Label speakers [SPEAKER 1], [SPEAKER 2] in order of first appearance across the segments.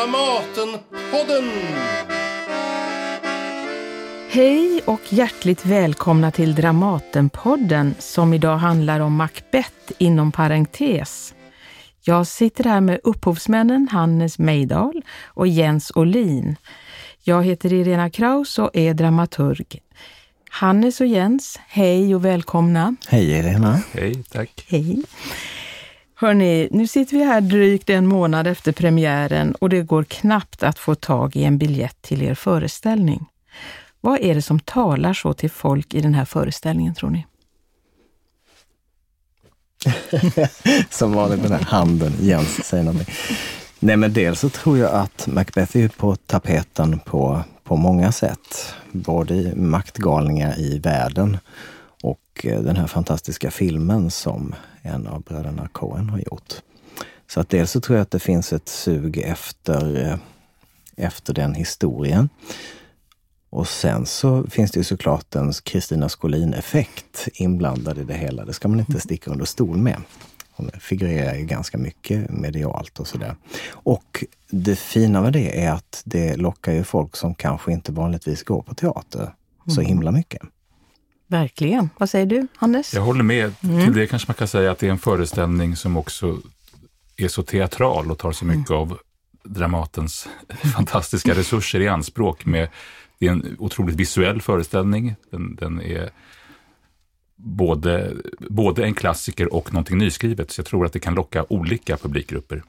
[SPEAKER 1] Dramatenpodden!
[SPEAKER 2] Hej och hjärtligt välkomna till Dramatenpodden som idag handlar om Macbeth inom parentes. Jag sitter här med upphovsmännen Hannes Meidal och Jens Olin. Jag heter Irena Kraus och är dramaturg. Hannes och Jens, hej och välkomna.
[SPEAKER 3] Hej Irena.
[SPEAKER 4] Hej, tack.
[SPEAKER 2] Hej. Hörni, nu sitter vi här drygt en månad efter premiären och det går knappt att få tag i en biljett till er föreställning. Vad är det som talar så till folk i den här föreställningen tror ni?
[SPEAKER 3] som vanligt den här handen, Jens säger någonting. Nej men dels så tror jag att Macbeth är på tapeten på, på många sätt. Både i maktgalningar i världen och eh, den här fantastiska filmen som en av bröderna Coen har gjort. Så att dels så tror jag att det finns ett sug efter, eh, efter den historien. Och sen så finns det ju såklart en Kristina Skolin-effekt inblandad i det hela. Det ska man inte sticka under stol med. Hon figurerar ju ganska mycket medialt och sådär. Och det fina med det är att det lockar ju folk som kanske inte vanligtvis går på teater så
[SPEAKER 2] Mm.
[SPEAKER 3] himla mycket.
[SPEAKER 2] Verkligen. Vad säger du, Hannes?
[SPEAKER 4] Jag håller med. Till det kanske man kan säga att det är en föreställning som också är så teatral och tar så mycket av Dramatens fantastiska resurser i anspråk. Med, det är en otroligt visuell föreställning. Den, den är både, både en klassiker och någonting nyskrivet. Så jag tror att det kan locka olika publikgrupper.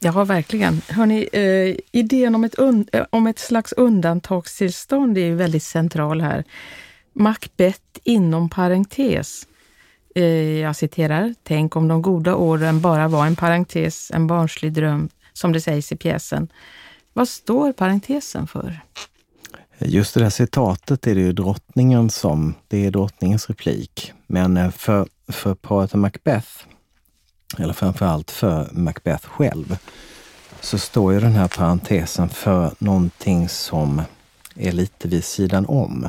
[SPEAKER 2] Ja, verkligen. Hörrni, eh, idén om ett, un- eh, om ett slags undantagstillstånd är ju väldigt central här. Macbeth inom parentes. Eh, jag citerar, tänk om de goda åren bara var en parentes, en barnslig dröm, som det sägs i pjäsen. Vad står parentesen för?
[SPEAKER 3] Eh, just det där citatet är det ju drottningen som, det är drottningens replik. Men eh, för, för paret Macbeth, eller framförallt för Macbeth själv, så står ju den här parentesen för någonting som är lite vid sidan om.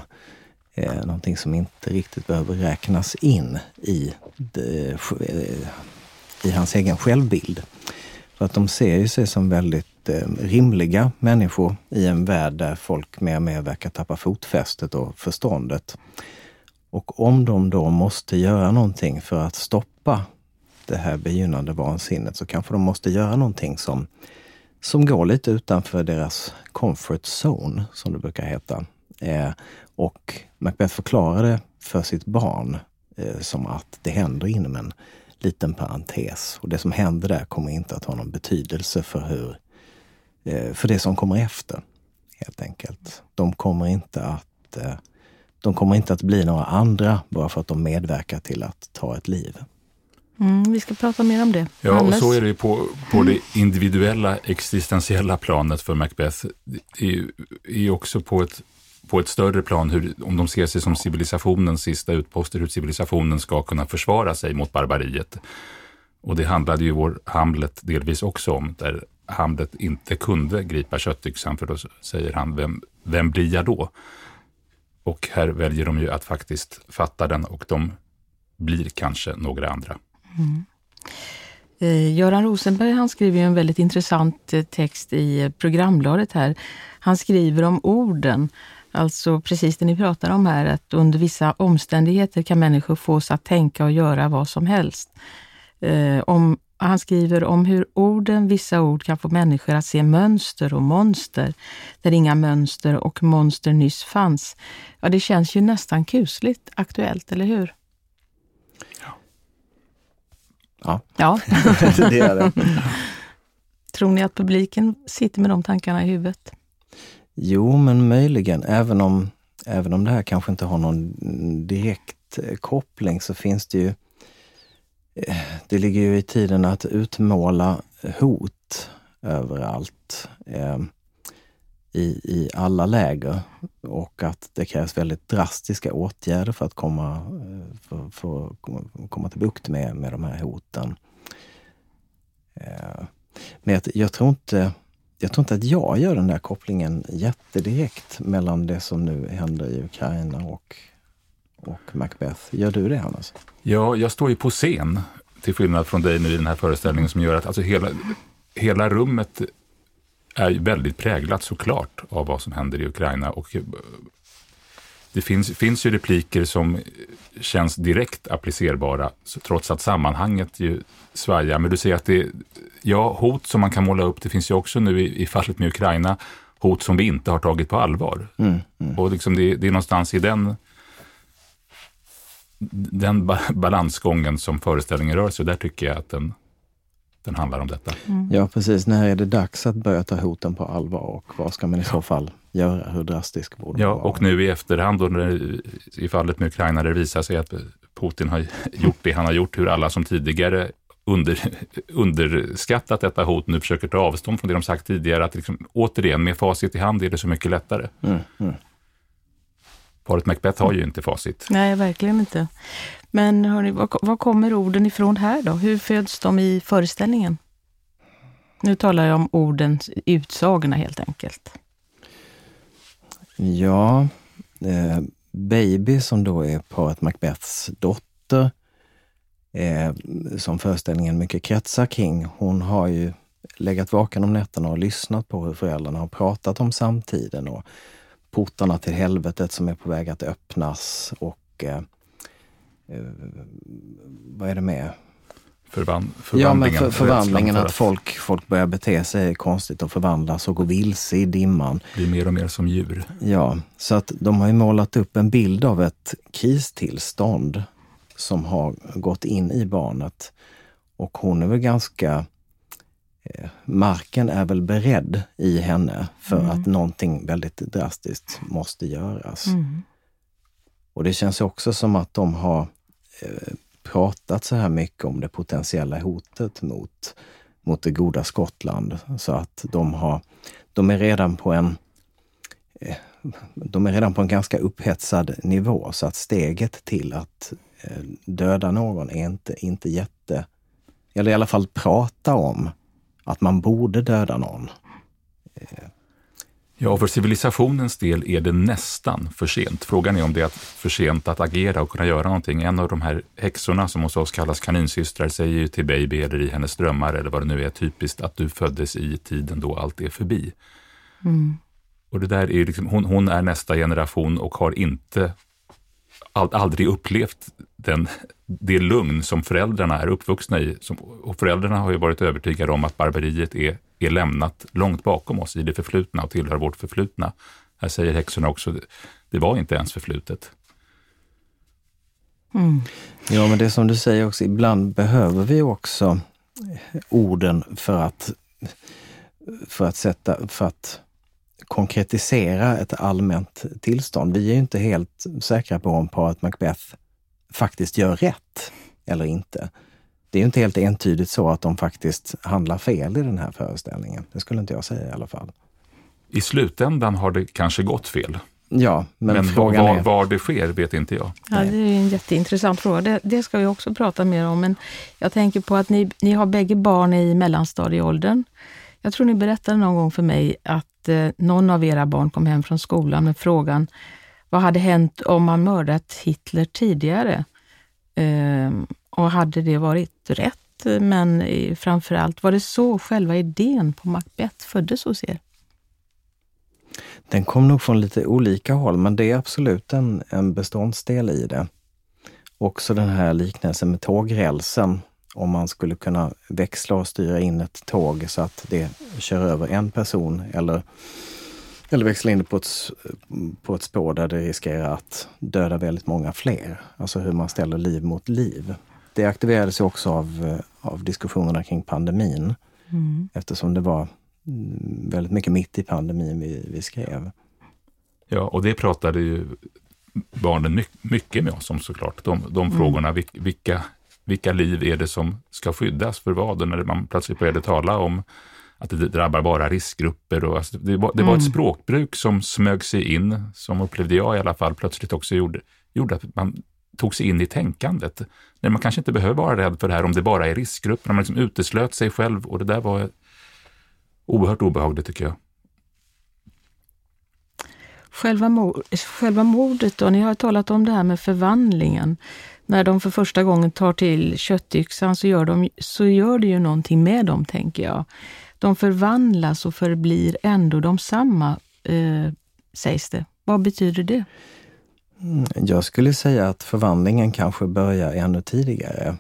[SPEAKER 3] Eh, någonting som inte riktigt behöver räknas in i, de, eh, i hans egen självbild. För att de ser ju sig som väldigt eh, rimliga människor i en värld där folk mer och mer verkar tappa fotfästet och förståndet. Och om de då måste göra någonting för att stoppa det här begynnande vansinnet så kanske de måste göra någonting som, som går lite utanför deras comfort zone, som det brukar heta. Eh, och Macbeth förklarar det för sitt barn eh, som att det händer inom en liten parentes. Och det som händer där kommer inte att ha någon betydelse för hur eh, för det som kommer efter. Helt enkelt. De kommer inte att eh, de kommer inte att bli några andra bara för att de medverkar till att ta ett liv.
[SPEAKER 2] Mm, vi ska prata mer om det.
[SPEAKER 4] Ja, och så är det på, på det individuella existentiella planet för Macbeth. Det är också på ett, på ett större plan, hur, om de ser sig som civilisationens sista utposter, hur civilisationen ska kunna försvara sig mot barbariet. Och det handlade ju vår Hamlet delvis också om, där Hamlet inte kunde gripa köttyxan, för då säger han, vem, vem blir jag då? Och här väljer de ju att faktiskt fatta den och de blir kanske några andra.
[SPEAKER 2] Eh, Göran Rosenberg han skriver ju en väldigt intressant eh, text i eh, programbladet här. Han skriver om orden, alltså precis det ni pratar om här, att under vissa omständigheter kan människor fås att tänka och göra vad som helst. Om, han skriver om hur orden, vissa ord, kan få människor att se mönster och monster, där inga mönster och monster nyss fanns. Ja, det känns ju nästan kusligt aktuellt, eller hur?
[SPEAKER 3] Ja,
[SPEAKER 2] Ja.
[SPEAKER 3] det är det.
[SPEAKER 2] Tror ni att publiken sitter med de tankarna i huvudet?
[SPEAKER 3] Jo, men möjligen. Även om, även om det här kanske inte har någon direkt eh, koppling så finns det ju... eh, Det ligger ju i tiden att utmåla hot överallt. I, I alla läger. Och att det krävs väldigt drastiska åtgärder för att komma, eh, för, för att komma- till bukt med, med de här hoten. Eh, men jag, jag tror inte jag tror inte att jag gör den där kopplingen jättedirekt mellan det som nu händer i Ukraina och, och Macbeth. Gör du det, Hannes?
[SPEAKER 4] Ja, jag står ju på scen, till skillnad från dig nu i den här föreställningen, som gör att alltså hela, hela rummet är väldigt präglat såklart av vad som händer i Ukraina. Och eh, det finns, finns ju repliker som känns direkt applicerbara, trots att sammanhanget ju svajar. Men du säger att det, ja, hot som man kan måla upp, det finns ju också nu i, i fallet med Ukraina, hot som vi inte har tagit på allvar. Mm, mm. Och liksom det, det, är någonstans i den, den balansgången som föreställningen rör sig. Där tycker jag att den, den handlar om detta.
[SPEAKER 3] Mm. Ja, precis. När är det dags att börja ta hoten på allvar och vad ska man i så fall göra? Hur drastisk borde
[SPEAKER 4] ja,
[SPEAKER 3] man vara?
[SPEAKER 4] Och nu i efterhand, då när, i fallet med Ukraina, där det visar sig att Putin har gjort det han har gjort, hur alla som tidigare under, underskattat detta hot nu försöker ta avstånd från det de sagt tidigare. Att liksom, återigen, med facit i hand är det så mycket lättare. Mm, mm. Paret Macbeth har ju inte facit.
[SPEAKER 2] Nej, verkligen inte. Men hörni, var, var kommer orden ifrån här då? Hur föds de i föreställningen? Nu talar jag om ordens utsagorna helt enkelt.
[SPEAKER 3] Ja, eh, Baby som då är paret Macbeths dotter, eh, som föreställningen mycket kretsar kring, hon har ju legat vaken om nätterna och lyssnat på hur föräldrarna har pratat om samtiden och portarna till helvetet som är på väg att öppnas och eh, vad är det med?
[SPEAKER 4] Förvan
[SPEAKER 3] ja, men för, förvandlingen, för att, att folk, folk börjar bete sig konstigt och förvandlas och gå vilse i dimman.
[SPEAKER 4] Blir mer och mer som djur.
[SPEAKER 3] Ja, så att de har ju målat upp en bild av ett kristillstånd som har gått in i barnet. Och hon är väl ganska eh, Marken är väl beredd i henne för mm. att någonting väldigt drastiskt måste göras. Mm. Och det känns också som att de har eh, Eh, pratat så här mycket om det potentiella hotet mot, mot det goda Skottland. Så att de har, de är redan på en eh, de är redan på en ganska upphetsad nivå så att steget till att eh, döda någon är inte, inte jätte... Eller i alla fall prata om att man borde döda någon.
[SPEAKER 4] Ja, för civilisationens del är det nästan för sent. Frågan är om det är för sent att agera och kunna göra någonting. En av de här häxorna som hos oss kallas kaninsystrar säger ju till Baby eller i hennes drömmar eller vad det nu är typiskt att du föddes i tiden då allt är förbi. Mm. Och det där är liksom, hon, hon, är nästa generation och har inte all, aldrig upplevt den, det lugn som föräldrarna är uppvuxna i. Som, och föräldrarna har ju varit övertygade om att barbariet är är lämnat långt bakom oss i det förflutna och tillhör vårt förflutna. Här säger häxorna också, det var inte ens förflutet.
[SPEAKER 3] Mm. Ja, men det som du säger också, ibland behöver vi också eh, orden för att, för att, sätta, för att konkretisera ett allmänt tillstånd. Vi är ju inte helt säkra på om paret Macbeth faktiskt gör rätt eller inte det är inte helt entydigt så att de faktiskt handlar fel i den här föreställningen. Det skulle inte jag säga i alla fall.
[SPEAKER 4] I slutändan har det kanske gått fel.
[SPEAKER 3] Ja, men,
[SPEAKER 4] men
[SPEAKER 3] frågan
[SPEAKER 4] var,
[SPEAKER 3] är...
[SPEAKER 4] var det sker vet inte jag.
[SPEAKER 2] Ja, det är en jätteintressant fråga. Det, det, ska vi också prata mer om. Men jag tänker på att ni, ni har bägge barn i mellanstadieåldern. Jag tror ni berättade någon gång för mig att eh, någon av era barn kom hem från skolan med frågan vad hade hänt om man mördat Hitler tidigare? Eh, och hade det varit rätt? Men framförallt, var det så själva idén på Macbeth föddes hos er?
[SPEAKER 3] Den kom nog från lite olika håll, men det är absolut en, en beståndsdel i det. Också den här liknelsen med tågrälsen. Om man skulle kunna växla och styra in ett tåg så att det kör över en person eller, eller växla in det på ett, på ett spår där det riskerar att döda väldigt många fler. Alltså hur man ställer liv mot liv det aktiverades också av, eh, av diskussionerna kring pandemin. Mm. Eftersom det var mm, väldigt mycket mitt i pandemin vi, vi skrev.
[SPEAKER 4] Ja, och det pratade ju barnen mycket med oss om såklart. De, de mm. frågorna, vilka, vilka liv är det som ska skyddas för vad? Och när man plötsligt började tala om att det drabbar bara riskgrupper. Och, alltså, det, var, det var ett mm. språkbruk som smög sig in, som upplevde jag i alla fall, plötsligt också gjorde, gjorde att man tog sig in i tänkandet. När man kanske inte behöver vara rädd för det här om det bara är riskgrupper. Man liksom uteslöt sig själv och det där var oerhört obehagligt tycker jag.
[SPEAKER 2] Själva, mord, själva mordet då, ni har talat om det här med förvandlingen. När de för första gången tar till köttyxan så gör, de, så gör det ju någonting med dem, tänker jag. de förvandlas och förblir ändå de samma, eh, sägs det. Vad betyder det?
[SPEAKER 3] Jag skulle säga att förvandlingen kanske börjar ännu tidigare.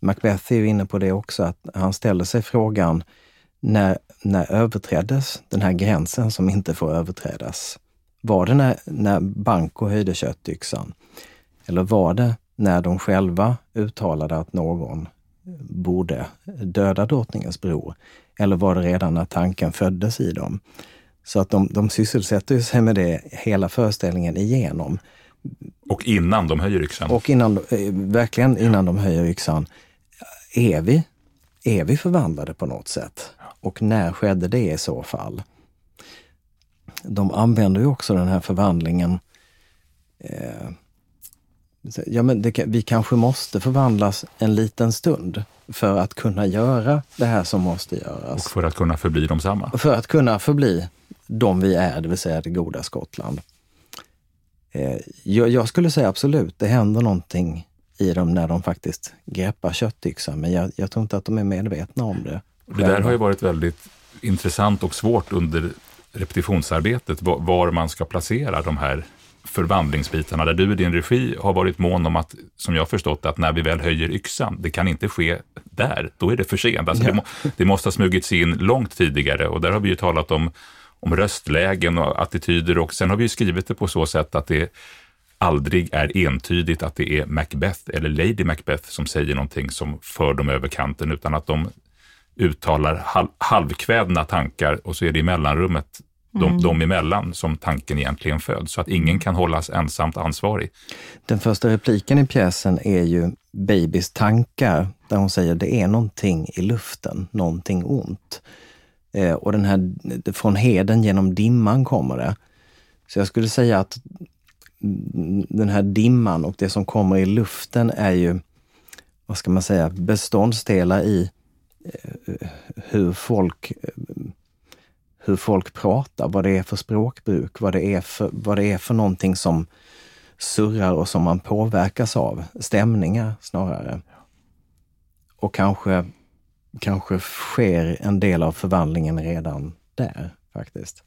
[SPEAKER 3] Macbeth är ju inne på det också, att han ställer sig frågan när, när överträddes den här gränsen som inte får överträdas? Var det när, när Banco höjde köttyxan? Eller var det när de själva uttalade att någon borde döda drottningens bror? Eller var det redan när tanken föddes i dem? Så att de, de sysselsätter sig med det hela föreställningen igenom.
[SPEAKER 4] Och innan de höjer yxan?
[SPEAKER 3] Och innan, eh, verkligen innan de höjer yxan. Är vi, är vi förvandlade på något sätt? Och när skedde det i så fall? De använder ju också den här förvandlingen eh, ja, men det, vi kanske måste förvandlas en liten stund för att kunna göra det här som måste göras.
[SPEAKER 4] Och för att kunna förbli de samma?
[SPEAKER 3] För att kunna förbli de vi är, det vill säga det goda Skottland. Eh, jag, jag, skulle säga absolut, det händer någonting i dem när de faktiskt greppar köttyxan, men jag, jag tror inte att de är medvetna om det.
[SPEAKER 4] Det där har ju varit väldigt intressant och svårt under repetitionsarbetet, var man ska placera de här förvandlingsbitarna, där du i din regi har varit mån om att, som jag förstått att när vi väl höjer yxan, det kan inte ske där, då är det för sent. Alltså ja. det, må, det, måste ha smugits in långt tidigare och där har vi ju talat om, om röstlägen och attityder och sen har vi ju skrivit det på så sätt att det aldrig är entydigt att det är Macbeth eller Lady Macbeth som säger någonting som för dem över kanten, utan att de uttalar halv, halvkvädna tankar och så är det i mellanrummet de, mm. de emellan som tanken egentligen föds, så att ingen kan hållas ensamt ansvarig.
[SPEAKER 3] Den första repliken i pjäsen är ju Babys tankar, där hon säger det är någonting i luften, någonting ont. Eh, och den här, från heden genom dimman kommer det. Så jag skulle säga att den här dimman och det som kommer i luften är ju, vad ska man säga, beståndsdelar i eh, hur folk eh, hur folk pratar, vad det är för språkbruk, vad det är för, vad det är för någonting som surrar och som man påverkas av. Stämningar snarare. Och kanske, kanske sker en del av förvandlingen redan där faktiskt.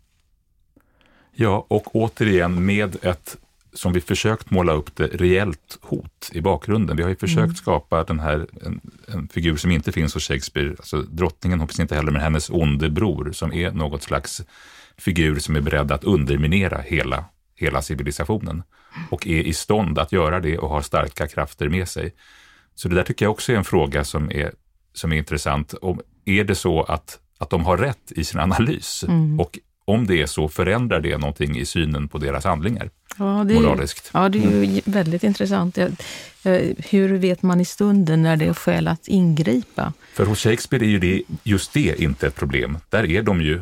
[SPEAKER 4] Ja, och återigen med ett som vi försökt måla upp det, reellt hot i bakgrunden. Vi har ju försökt mm. skapa den här, en, en, figur som inte finns hos Shakespeare, alltså drottningen hoppas inte heller, men hennes onde bror som är något slags figur som är beredd att underminera hela, hela civilisationen och är i stånd att göra det och har starka krafter med sig. Så det där tycker jag också är en fråga som är, som är intressant. Om, är det så att, att de har rätt i sin analys? Mm. Och om det är så, förändrar det någonting i synen på deras handlingar?
[SPEAKER 2] Ja, det är, moraliskt. Ja, det är ju mm. väldigt intressant. Hur vet man i stunden när det är skäl att ingripa?
[SPEAKER 4] För hos Shakespeare är ju det, just det inte ett problem. Där är de ju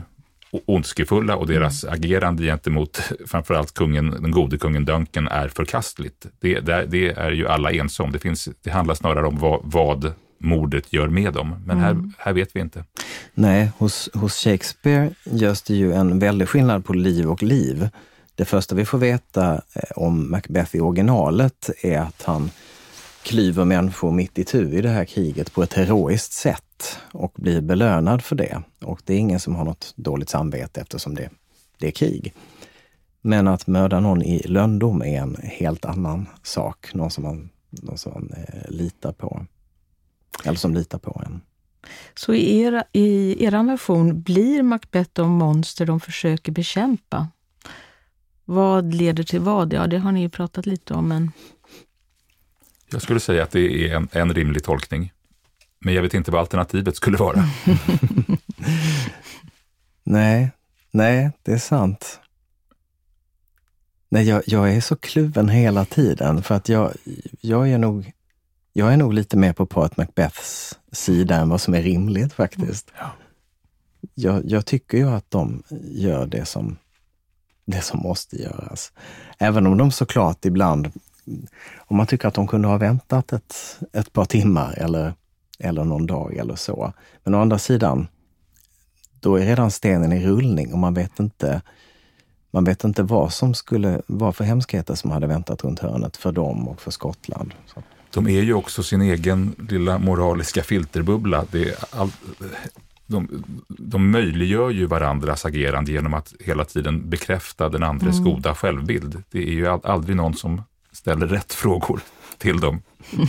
[SPEAKER 4] ondskefulla och deras mm. agerande gentemot framförallt kungen, den gode kungen Duncan är förkastligt. Det, det, det är ju alla ense om. Det, finns, det handlar snarare om vad, vad mordet gör med dem. Men här, mm. här vet vi inte.
[SPEAKER 3] Nej, hos, hos Shakespeare görs det ju en väldig skillnad på liv och liv. Det första vi får veta eh, om Macbeth i originalet är att han klyver människor mitt i tu i det här kriget på ett heroiskt sätt och blir belönad för det. Och det är ingen som har något dåligt samvete eftersom det, det är krig. Men att mörda någon i löndom är en helt annan sak. Någon som man, någon som man eh, litar på. Eller som litar på en.
[SPEAKER 2] Så i er, i er version blir Macbeth de monster de försöker bekämpa? Vad leder till vad? Ja, det har ni ju pratat lite om, men...
[SPEAKER 4] Jag skulle säga att det är en, en rimlig tolkning. Men jag vet inte vad alternativet skulle vara.
[SPEAKER 3] nej, nej, det är sant. Nej, jag, jag, är så kluven hela tiden för att jag, jag, är nog, jag är nog lite mer på Pat Macbeths sida än vad som är rimligt faktiskt. Ja. Jag, jag, tycker ju att de gör det som det som måste göras. Även om de såklart ibland, om man tycker att de kunde ha väntat ett, ett par timmar eller, eller någon dag eller så. Men å andra sidan, då är redan stenen i rullning och man vet inte man vet inte vad som skulle vara för hemskheter som hade väntat runt hörnet för dem och för Skottland. Så.
[SPEAKER 4] De är ju också sin egen lilla moraliska filterbubbla. Det all, de, de möjliggör ju varandras agerande genom att hela tiden bekräfta den andres mm. goda självbild. Det är ju aldrig någon som ställer rätt frågor till dem.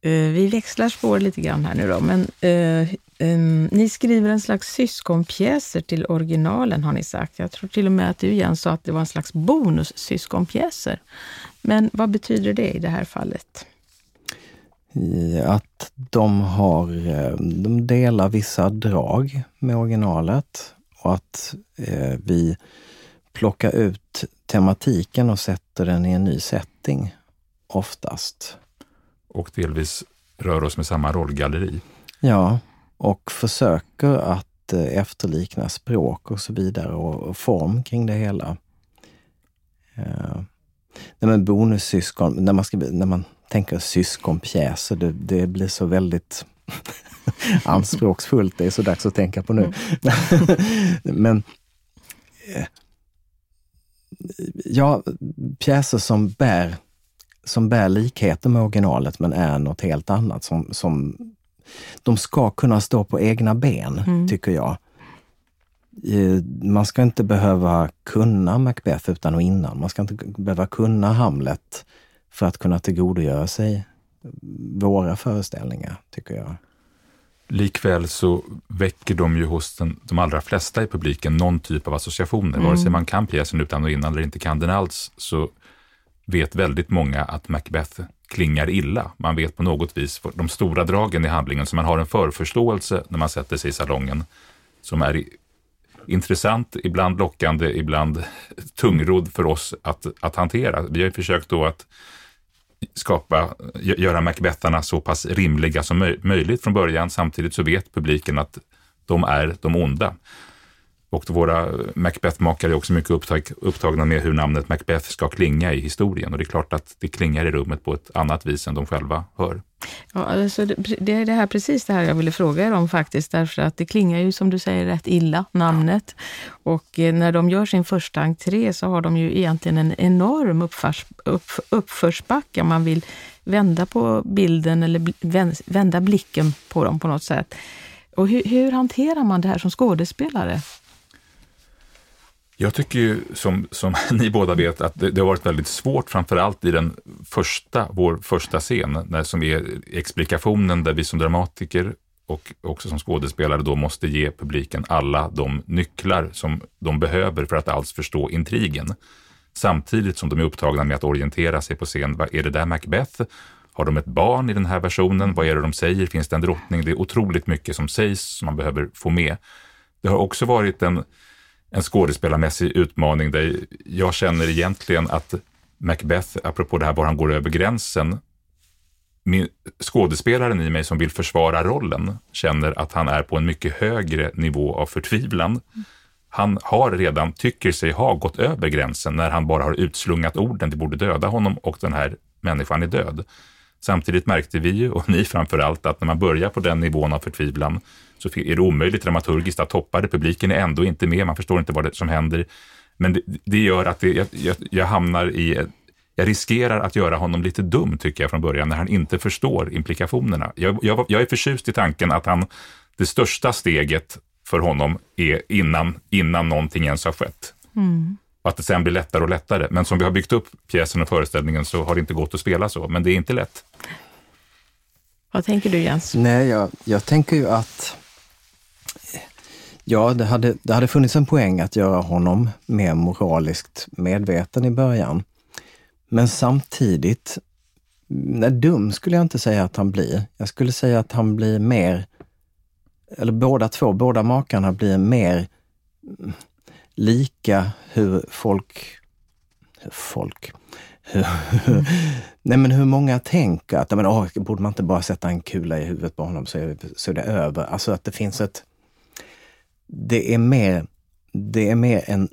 [SPEAKER 2] Eh, vi växlar spår lite grann här nu då, men eh, Um, ni skriver en slags syskonpjäser till originalen har ni sagt. Jag tror till och med att du Jens sa att det var en slags bonussyskonpjäser. Men vad betyder det i det här fallet?
[SPEAKER 3] Att de har, eh, de delar vissa drag med originalet och att eh, vi plockar ut tematiken och sätter den i en ny setting, oftast.
[SPEAKER 4] Och delvis rör oss med samma rollgalleri.
[SPEAKER 3] Ja, och försöker att eh, efterlikna språk och så vidare och, form kring det hela. Nej men bonussyskon, när man, ska, när man tänker syskonpjäser, det, det blir så väldigt anspråksfullt. Det är så dags att tänka på nu. Mm. men eh, ja, pjäser som bär, som bär likheter med originalet men är något helt annat. Som, som de ska kunna stå på egna ben, mm. tycker jag. Eh, man ska inte behöva kunna Macbeth utan och innan. Man ska inte behöva kunna Hamlet för att kunna tillgodogöra sig våra föreställningar, tycker jag.
[SPEAKER 4] Likväl så väcker de ju hos den, de allra flesta i publiken någon typ av associationer. Mm. Vare sig man kan pjäsen utan och innan eller inte kan den alls, så vet väldigt många att Macbeth klingar illa. Man vet på något vis de stora dragen i handlingen, så man har en förförståelse när man sätter sig i salongen som är intressant, ibland lockande, ibland tungrodd för oss att, att hantera. Vi har försökt då att skapa, göra Macbetharna så pass rimliga som möjligt från början. Samtidigt så vet publiken att de är de onda. Och våra Macbeth-makare är också mycket upptag, upptagna med hur namnet Macbeth ska klinga i historien. Och det är klart att det klingar i rummet på ett annat vis än de själva hör.
[SPEAKER 2] Ja, alltså det, det är det här, precis det här jag ville fråga er om faktiskt, därför att det klingar ju som du säger rätt illa, namnet. Och eh, när de gör sin första entré så har de ju egentligen en enorm uppförs, upp, uppförsbacke om man vill vända på bilden eller vända blicken på dem på något sätt. Och hur, hur hanterar man det här som skådespelare?
[SPEAKER 4] Jag tycker ju, som, som ni båda vet, att det, det, har varit väldigt svårt, framförallt i den första, vår första scen, när, som är explikationen där vi som dramatiker och också som skådespelare då måste ge publiken alla de nycklar som de behöver för att alls förstå intrigen. Samtidigt som de är upptagna med att orientera sig på scen. Vad är det där Macbeth? Har de ett barn i den här versionen? Vad är det de säger? Finns det en drottning? Det är otroligt mycket som sägs som man behöver få med. Det har också varit en en skådespelarmässig utmaning där jag känner egentligen att Macbeth, apropå det här var han går över gränsen, min, skådespelaren i mig som vill försvara rollen känner att han är på en mycket högre nivå av förtvivlan. Han har redan, tycker sig ha gått över gränsen när han bara har utslungat orden, det borde döda honom och den här människan är död. Samtidigt märkte vi ju, och ni framför allt, att när man börjar på den nivån av förtvivlan så är det omöjligt dramaturgiskt att toppa det. Publiken är ändå inte med, man förstår inte vad det är som händer. Men det, det gör att det, jag, jag, jag hamnar i jag riskerar att göra honom lite dum, tycker jag från början, när han inte förstår implikationerna. Jag, jag, jag är förtjust i tanken att han, det största steget för honom är innan, innan någonting ens har skett. Mm. Och att det sen blir lättare och lättare. Men som vi har byggt upp pjäsen och föreställningen så har det inte gått att spela så, men det är inte lätt.
[SPEAKER 2] Vad tänker du Jens?
[SPEAKER 3] Nej, jag, jag tänker ju att Ja, det hade, det hade funnits en poäng att göra honom mer moraliskt medveten i början. Men samtidigt, nej, dum skulle jag inte säga att han blir. Jag skulle säga att han blir mer, eller båda två, båda makarna blir mer lika hur folk, hur folk, hur, nej men hur många tänker att, men, åh, borde man inte bara sätta en kula i huvudet på honom så är, så är det över. Alltså att det finns ett det är mer, det är mer en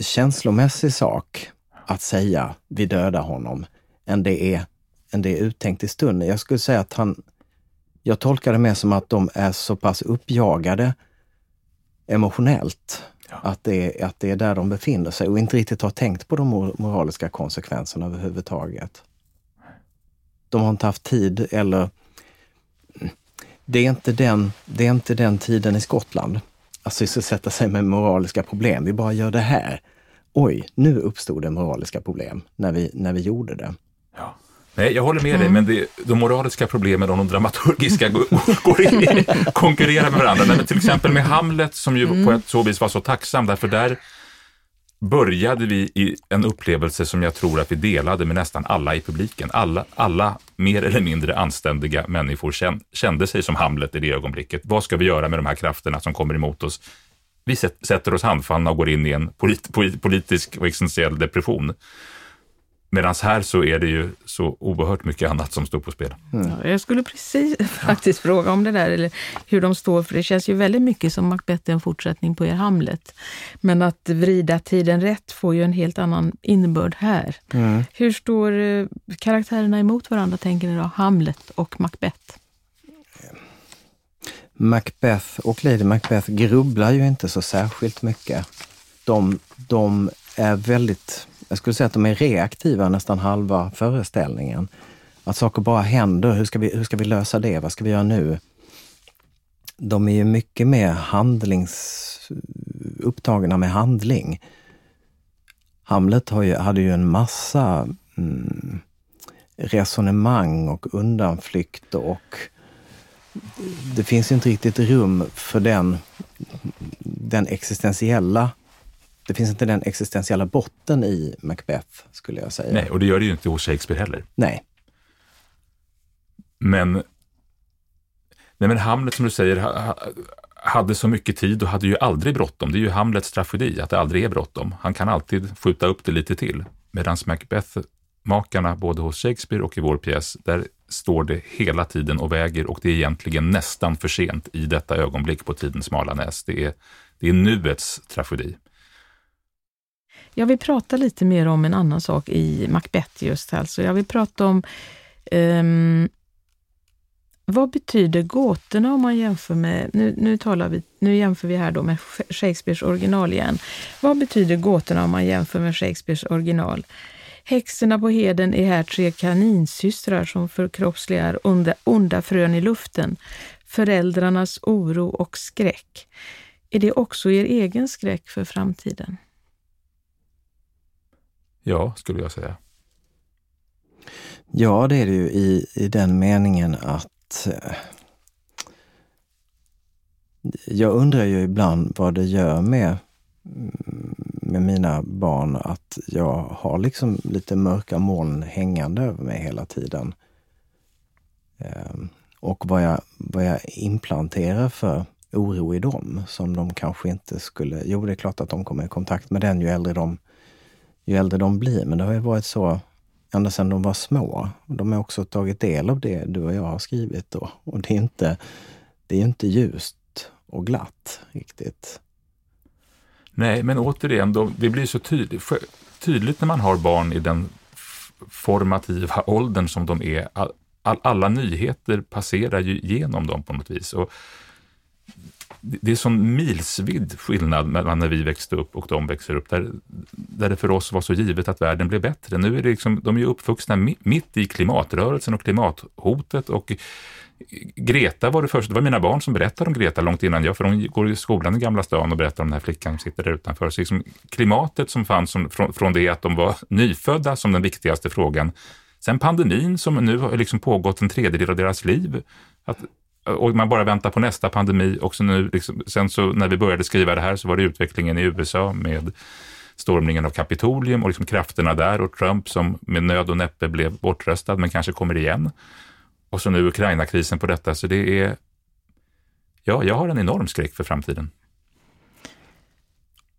[SPEAKER 3] känslomässig sak att säga vi dödar honom än det är, än det är uttänkt i stunden. Jag skulle säga att han, jag tolkar det mer som att de är så pass uppjagade emotionellt ja. att, det är, att det är där de befinner sig och inte riktigt har tänkt på de moraliska konsekvenserna överhuvudtaget. De har inte haft tid eller det är inte den, det är inte den tiden i Skottland att sysselsätta sig med moraliska problem. Vi bara gör det här. Oj, nu uppstod det moraliska problem när vi, när vi gjorde det.
[SPEAKER 4] Nej, jag håller med mm. dig, men det, de moraliska problemen och de dramaturgiska går in i, konkurrerar med varandra. Men till exempel med Hamlet som ju mm. på ett så vis var så tacksam, därför där började vi i en upplevelse som jag tror att vi delade med nästan alla i publiken. Alla, alla mer eller mindre anständiga människor kände sig som Hamlet i det ögonblicket. Vad ska vi göra med de här krafterna som kommer emot oss? Vi sätter oss handfallna och går in i en polit, politisk och existentiell depression. Medan här så är det ju så oerhört mycket annat som står på spel.
[SPEAKER 2] Mm. Ja, jag skulle precis faktiskt fråga om det där, eller hur de står, för det känns ju väldigt mycket som Macbeth är en fortsättning på er Hamlet. Men att vrida tiden rätt får ju en helt annan innebörd här. Mm. Hur står eh, karaktärerna emot varandra, tänker ni då? Hamlet och Macbeth?
[SPEAKER 3] Macbeth och Lady Macbeth grubblar ju inte så särskilt mycket. De, de är väldigt jag skulle säga att de är reaktiva nästan halva föreställningen. Att saker bara händer. Hur ska vi, hur ska vi lösa det? Vad ska vi göra nu? De är ju mycket mer handlings, upptagna med handling. Hamlet har ju, hade ju en massa mm, resonemang och undanflykt och det finns inte riktigt rum för den, den existentiella det finns inte den existentiella botten i Macbeth, skulle jag säga.
[SPEAKER 4] Nej, och det gör det ju inte hos Shakespeare heller.
[SPEAKER 3] Nej.
[SPEAKER 4] Men, nej men Hamlet, som du säger, hade så mycket tid och hade ju aldrig bråttom. Det är ju Hamlets tragedi, att det aldrig är bråttom. Han kan alltid skjuta upp det lite till. Medan Macbeth-makarna, både hos Shakespeare och i vår pjäs, där står det hela tiden och väger och det är egentligen nästan för sent i detta ögonblick på tidens smala näs. Det är, det är nuets tragedi.
[SPEAKER 2] Jag vill prata lite mer om en annan sak i Macbeth just alltså. Jag vill prata om um, vad betyder gåtorna om man jämför med, nu, nu, talar vi, nu jämför vi här då med Shakespeares original igen. Vad betyder gåtorna om man jämför med Shakespeares original? Häxorna på heden är här tre kaninsystrar som förkroppsligar onda, onda frön i luften, föräldrarnas oro och skräck. Är det också er egen skräck för framtiden?
[SPEAKER 4] Ja, skulle jag säga.
[SPEAKER 3] Ja, det är det ju i, i den meningen att eh, jag undrar ju ibland vad det gör med, med mina barn att jag har liksom lite mörka moln hängande över mig hela tiden. Eh, och vad jag, vad jag implanterar för oro i dem som de kanske inte skulle... Jo, det är klart att de kommer i kontakt med den ju äldre de ju äldre de blir. Men det har ju varit så ända sedan de var små. De har också tagit del av det du och jag har skrivit då. Och det är inte, det är inte ljust och glatt riktigt.
[SPEAKER 4] Nej, men återigen, då, det blir så tydligt, tydligt när man har barn i den formativa åldern som de är. All, alla nyheter passerar ju genom dem på något vis. Och det är sån milsvid skillnad mellan när vi växte upp och de växer upp, där, där det för oss var så givet att världen blev bättre. Nu är det liksom, de är ju uppvuxna mitt i klimatrörelsen och klimathotet och Greta var det första, det var mina barn som berättade om Greta långt innan jag, för de går i skolan i Gamla stan och berättar om den här flickan som sitter där utanför. Så liksom klimatet som fanns som, från, från det att de var nyfödda som den viktigaste frågan. Sen pandemin som nu har liksom pågått en tredjedel av deras liv. Att Eh, och man bara väntar på nästa pandemi. Och nu, liksom, sen så när vi började skriva det här så var det utvecklingen i USA med stormningen av Kapitolium och liksom krafterna där och Trump som med nöd och näppe blev bortröstad men kanske kommer igen. Och så nu Ukraina-krisen på detta. Så det är, ja, jag har en enorm skräck för framtiden.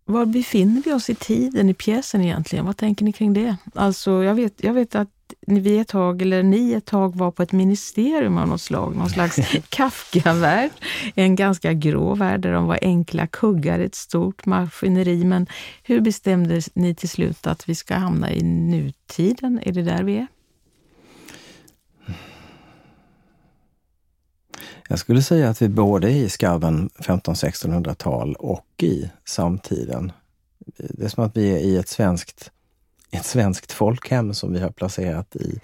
[SPEAKER 2] Var befinner vi oss i tiden i pjäsen egentligen? Vad tänker ni kring det? Alltså, jag vet, jag vet att vi ett tag, eller ni ett tag var på ett ministerium av något slag, någon slags Kafka-värld. En ganska grå värld där de var enkla kuggar, ett stort maskineri. Men hur bestämde ni till slut att vi ska hamna i nutiden? Är det där vi är?
[SPEAKER 3] Jag skulle säga att vi både i skarven 1500-1600-tal och i samtiden. Det är som att vi är i ett svenskt ett svenskt folkhem som vi har placerat i,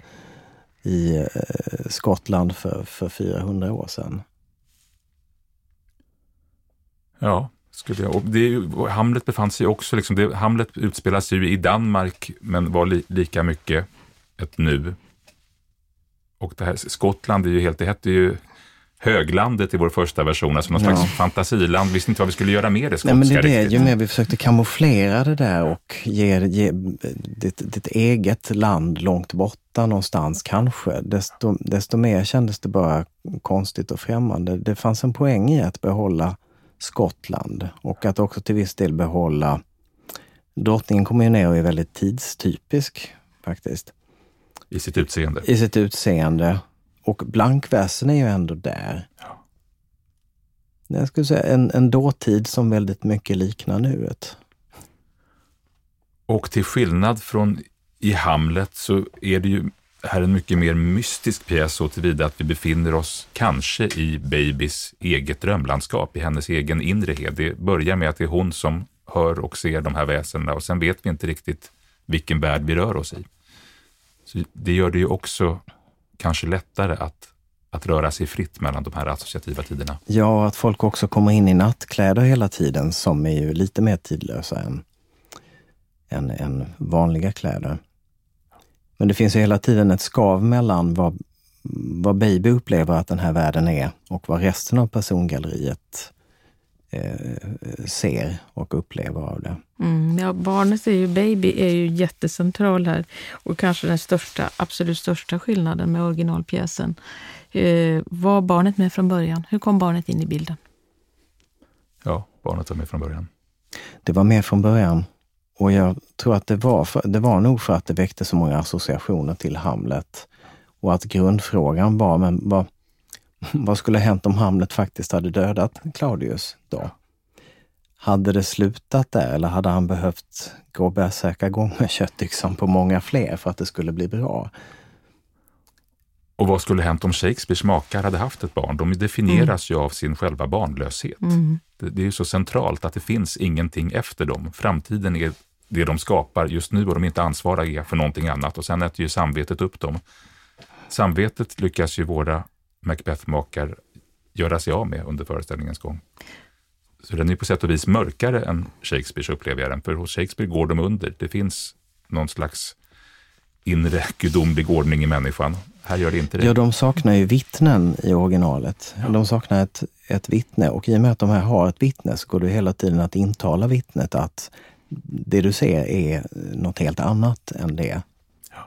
[SPEAKER 3] i eh, Skottland för, för 400 år sedan.
[SPEAKER 4] Ja, skulle jag, det, Hamlet befann sig också, liksom, det, Hamlet utspelas ju i Danmark men var li, lika mycket ett nu. Och det här Skottland är ju helt, det hette ju höglandet i vår första version, alltså någon slags fantasiland. Visste inte vad vi skulle göra med det skotska
[SPEAKER 3] Nej, men det
[SPEAKER 4] riktigt.
[SPEAKER 3] ju mer vi försökte kamouflera det där och ge, ge ditt, ditt eget land långt borta någonstans kanske, desto, desto mer kändes det bara konstigt och främmande. Det fanns en poäng i att behålla Skottland och att också till viss del behålla Drottningen kommer ju ner och är väldigt tidstypisk faktiskt.
[SPEAKER 4] I sitt utseende.
[SPEAKER 3] I sitt utseende. Och blankversen är ju ändå där.
[SPEAKER 4] Ja.
[SPEAKER 3] Jag skulle säga en, en dåtid som väldigt mycket liknar nuet.
[SPEAKER 4] Och till skillnad från i Hamlet så är det ju här en mycket mer mystisk pjäs så tillvida att vi befinner oss kanske i Babys eget drömlandskap, i hennes egen inre hed. Det börjar med att det är hon som hör och ser de här väsendena och sen vet vi inte riktigt vilken värld vi rör oss i. Så det gör det ju också kanske lättare att, att röra sig fritt mellan de här associativa tiderna.
[SPEAKER 3] Ja, att folk också kommer in i nattkläder hela tiden som är ju lite mer tidlösa än, än, än vanliga kläder. Men det finns ju hela tiden ett skav mellan vad, vad Baby upplever att den här världen är och vad resten av persongalleriet eh, ser och upplever av det.
[SPEAKER 2] Mm, ja, barnet är ju, Baby är ju jättecentral här och kanske den största, absolut största skillnaden med originalpjäsen. Eh, var barnet med från början? Hur kom barnet in i bilden?
[SPEAKER 4] Ja, barnet var med från början.
[SPEAKER 3] Det var med från början. Och jag tror att det var, för, det var nog för att det väckte så många associationer till Hamlet. Och att grundfrågan var, men vad, vad skulle ha hänt om Hamlet faktiskt hade dödat Claudius då? Hade det slutat där eller hade han behövt gå bärsärkagång med köttyxan på många fler för att det skulle bli bra?
[SPEAKER 4] Och vad skulle hänt om Shakespeares makar hade haft ett barn? De definieras ju av sin själva barnlöshet.
[SPEAKER 2] Mm.
[SPEAKER 4] Det, det är ju så centralt att det finns ingenting efter dem. Framtiden är det de skapar just nu och de är inte ansvariga för någonting annat. Och sen äter ju samvetet upp dem. Samvetet lyckas ju våra Macbeth-makar göra sig av med under föreställningens gång. Så den är på sätt och vis mörkare än Shakespeares upplever jag den. För hos Shakespeare går de under. Det finns någon slags inre gudomlig ordning i människan. Här gör det inte det.
[SPEAKER 3] Ja, de saknar ju vittnen i originalet. De saknar ett, ett vittne och i och med att de här har ett vittne så går det hela tiden att intala vittnet att det du ser är något helt annat än det.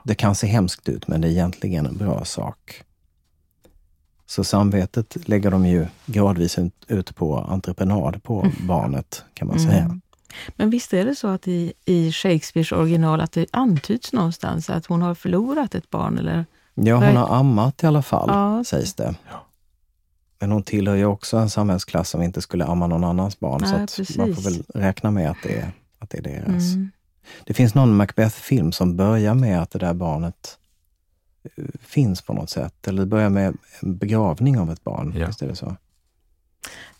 [SPEAKER 3] Det kan se hemskt ut, men det är egentligen en bra sak. Så samvetet lägger de ju gradvis ut, på entreprenad på barnet, kan man säga.
[SPEAKER 2] Mm. Men visst är det så att i, i Shakespeares original att det antyds någonstans att hon har förlorat ett barn? Eller?
[SPEAKER 3] Ja, hon har ammat i alla fall,
[SPEAKER 2] Ja.
[SPEAKER 3] sägs det. Men hon tillhör ju också en samhällsklass som inte skulle amma någon annans barn.
[SPEAKER 2] Nej,
[SPEAKER 3] så man får väl räkna med att det är, att det är deras.
[SPEAKER 2] Mm.
[SPEAKER 3] Det finns någon Macbeth-film som börjar med att det där barnet finns på något sätt. Eller det börjar med en begravning av ett barn.
[SPEAKER 4] Ja.
[SPEAKER 3] Visst är det så?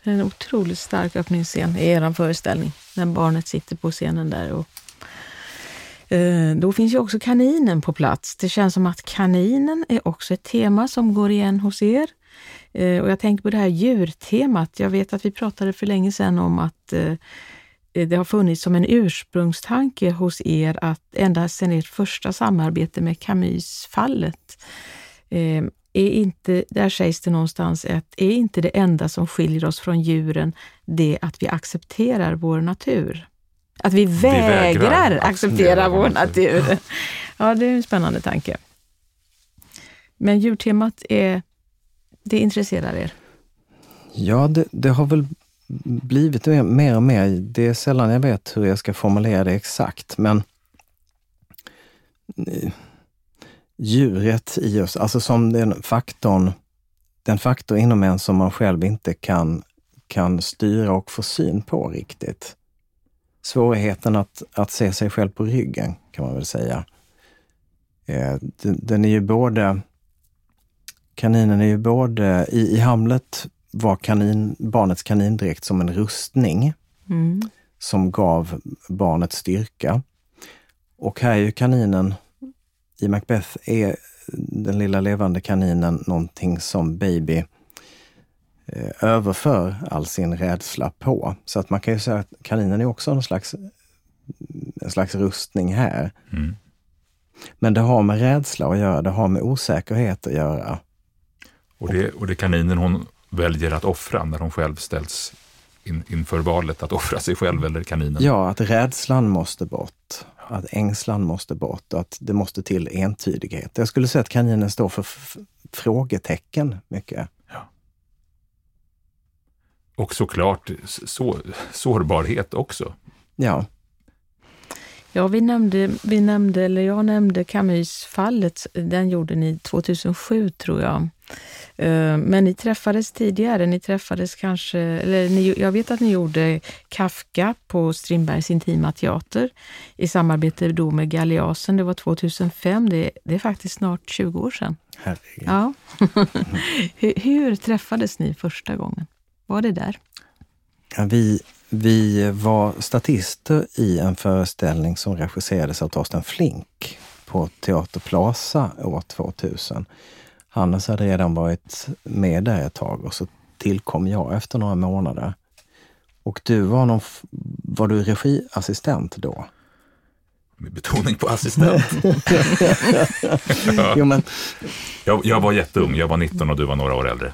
[SPEAKER 2] Det är en otroligt stark öppningsscen i er föreställning, när barnet sitter på scenen där. Och, eh, då finns ju också kaninen på plats. Det känns som att kaninen är också ett tema som går igen hos er. Eh, och jag tänker på det här djurtemat. Jag vet att vi pratade för länge sedan om att eh, det har funnits som en ursprungstanke hos er att ända sedan ert första samarbete med Camus-fallet eh, är inte, där sägs det någonstans att är inte det enda som skiljer oss från djuren det att vi accepterar vår natur? Att vi vägrar,
[SPEAKER 4] vägrar
[SPEAKER 2] acceptera vår natur. Ja, det är en spännande tanke. Men djurtemat är, det intresserar er?
[SPEAKER 3] Ja, det, det har väl blivit mer- och mer. Det är sällan jag vet hur jag ska formulera det exakt, men eh, djuret i oss, alltså som den faktorn, den faktor inom en som man själv inte kan, kan styra och få syn på riktigt. Svårigheten att, att se sig själv på ryggen, kan man väl säga. Eh, den, den är ju både Kaninen är ju både, i, i Hamlet var kanin, barnets kanindräkt som en rustning
[SPEAKER 2] Mm.
[SPEAKER 3] som gav barnet styrka. Och här är ju kaninen, i Macbeth är den lilla levande kaninen någonting som Baby eh, överför all sin rädsla på. Så att man kan ju säga att kaninen är också en slags, en slags rustning här.
[SPEAKER 4] Mm.
[SPEAKER 3] Men det har med rädsla att göra, det har med osäkerhet att göra.
[SPEAKER 4] Och det, och det kaninen hon väljer att offra när hon själv ställs in, inför valet att offra sig själv eller kaninen.
[SPEAKER 3] Ja, att rädslan måste bort. Att ängslan måste bort och att det måste till entydighet. Jag skulle säga att kaninen står för frågetecken mycket.
[SPEAKER 4] Ja. Och såklart så, sårbarhet också.
[SPEAKER 3] Ja.
[SPEAKER 2] Ja, vi nämnde, vi nämnde, eller jag nämnde Camus-fallet. Den gjorde ni 2007 tror jag. Eh, men ni träffades tidigare, ni träffades kanske, eller ni, jag vet att ni gjorde Kafka på Strindbergs Intima Teater i samarbete då med Galeasen. Det var 2005, det, det är faktiskt snart 20 år sedan.
[SPEAKER 3] Herregud.
[SPEAKER 2] Ja. hur, hur träffades ni första gången? Var det där?
[SPEAKER 3] Ja, vi, vi var statister i en föreställning som regisserades av Torsten Flink på Teater Plaza år 2000. Hannes hade redan varit med där ett tag och så tillkom jag efter några månader. Och du var någon, var du regiassistent då?
[SPEAKER 4] Med betoning på assistent.
[SPEAKER 3] jo, men,
[SPEAKER 4] jag, jag, var jätteung, jag var 19 och du var några år äldre.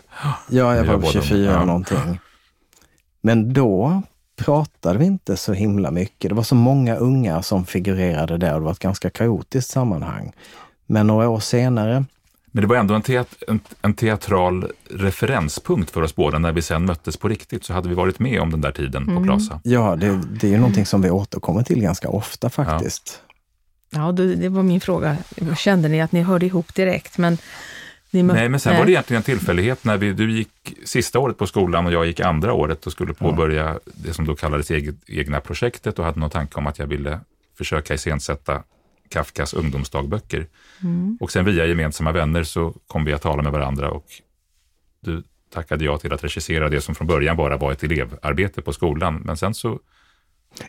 [SPEAKER 3] Ja, jag var 24 ja. någonting. Men då pratade vi inte så himla mycket. Det var så många unga som figurerade där och det var ett ganska kaotiskt sammanhang. Men några år senare
[SPEAKER 4] men det var ändå en, teat en, en, teatral referenspunkt för oss båda. När vi sen möttes på riktigt så hade vi varit med om den där tiden mm. på Plaza.
[SPEAKER 3] Ja, det, det är ju någonting som vi återkommer till ganska ofta faktiskt.
[SPEAKER 2] Ja, ja det, det var min fråga. Kände ni att ni hörde ihop direkt? Men
[SPEAKER 4] Nej, men sen var det egentligen en tillfällighet när vi, du gick sista året på skolan och jag gick andra året och skulle påbörja ja. det som då kallades eget, egna projektet och hade någon tanke om att jag ville försöka iscensätta Kafkas ungdomsdagböcker. Mm. Och sen via gemensamma vänner så kom vi att tala med varandra och du tackade ja till att regissera det som från början bara var ett elevarbete på skolan. Men sen så...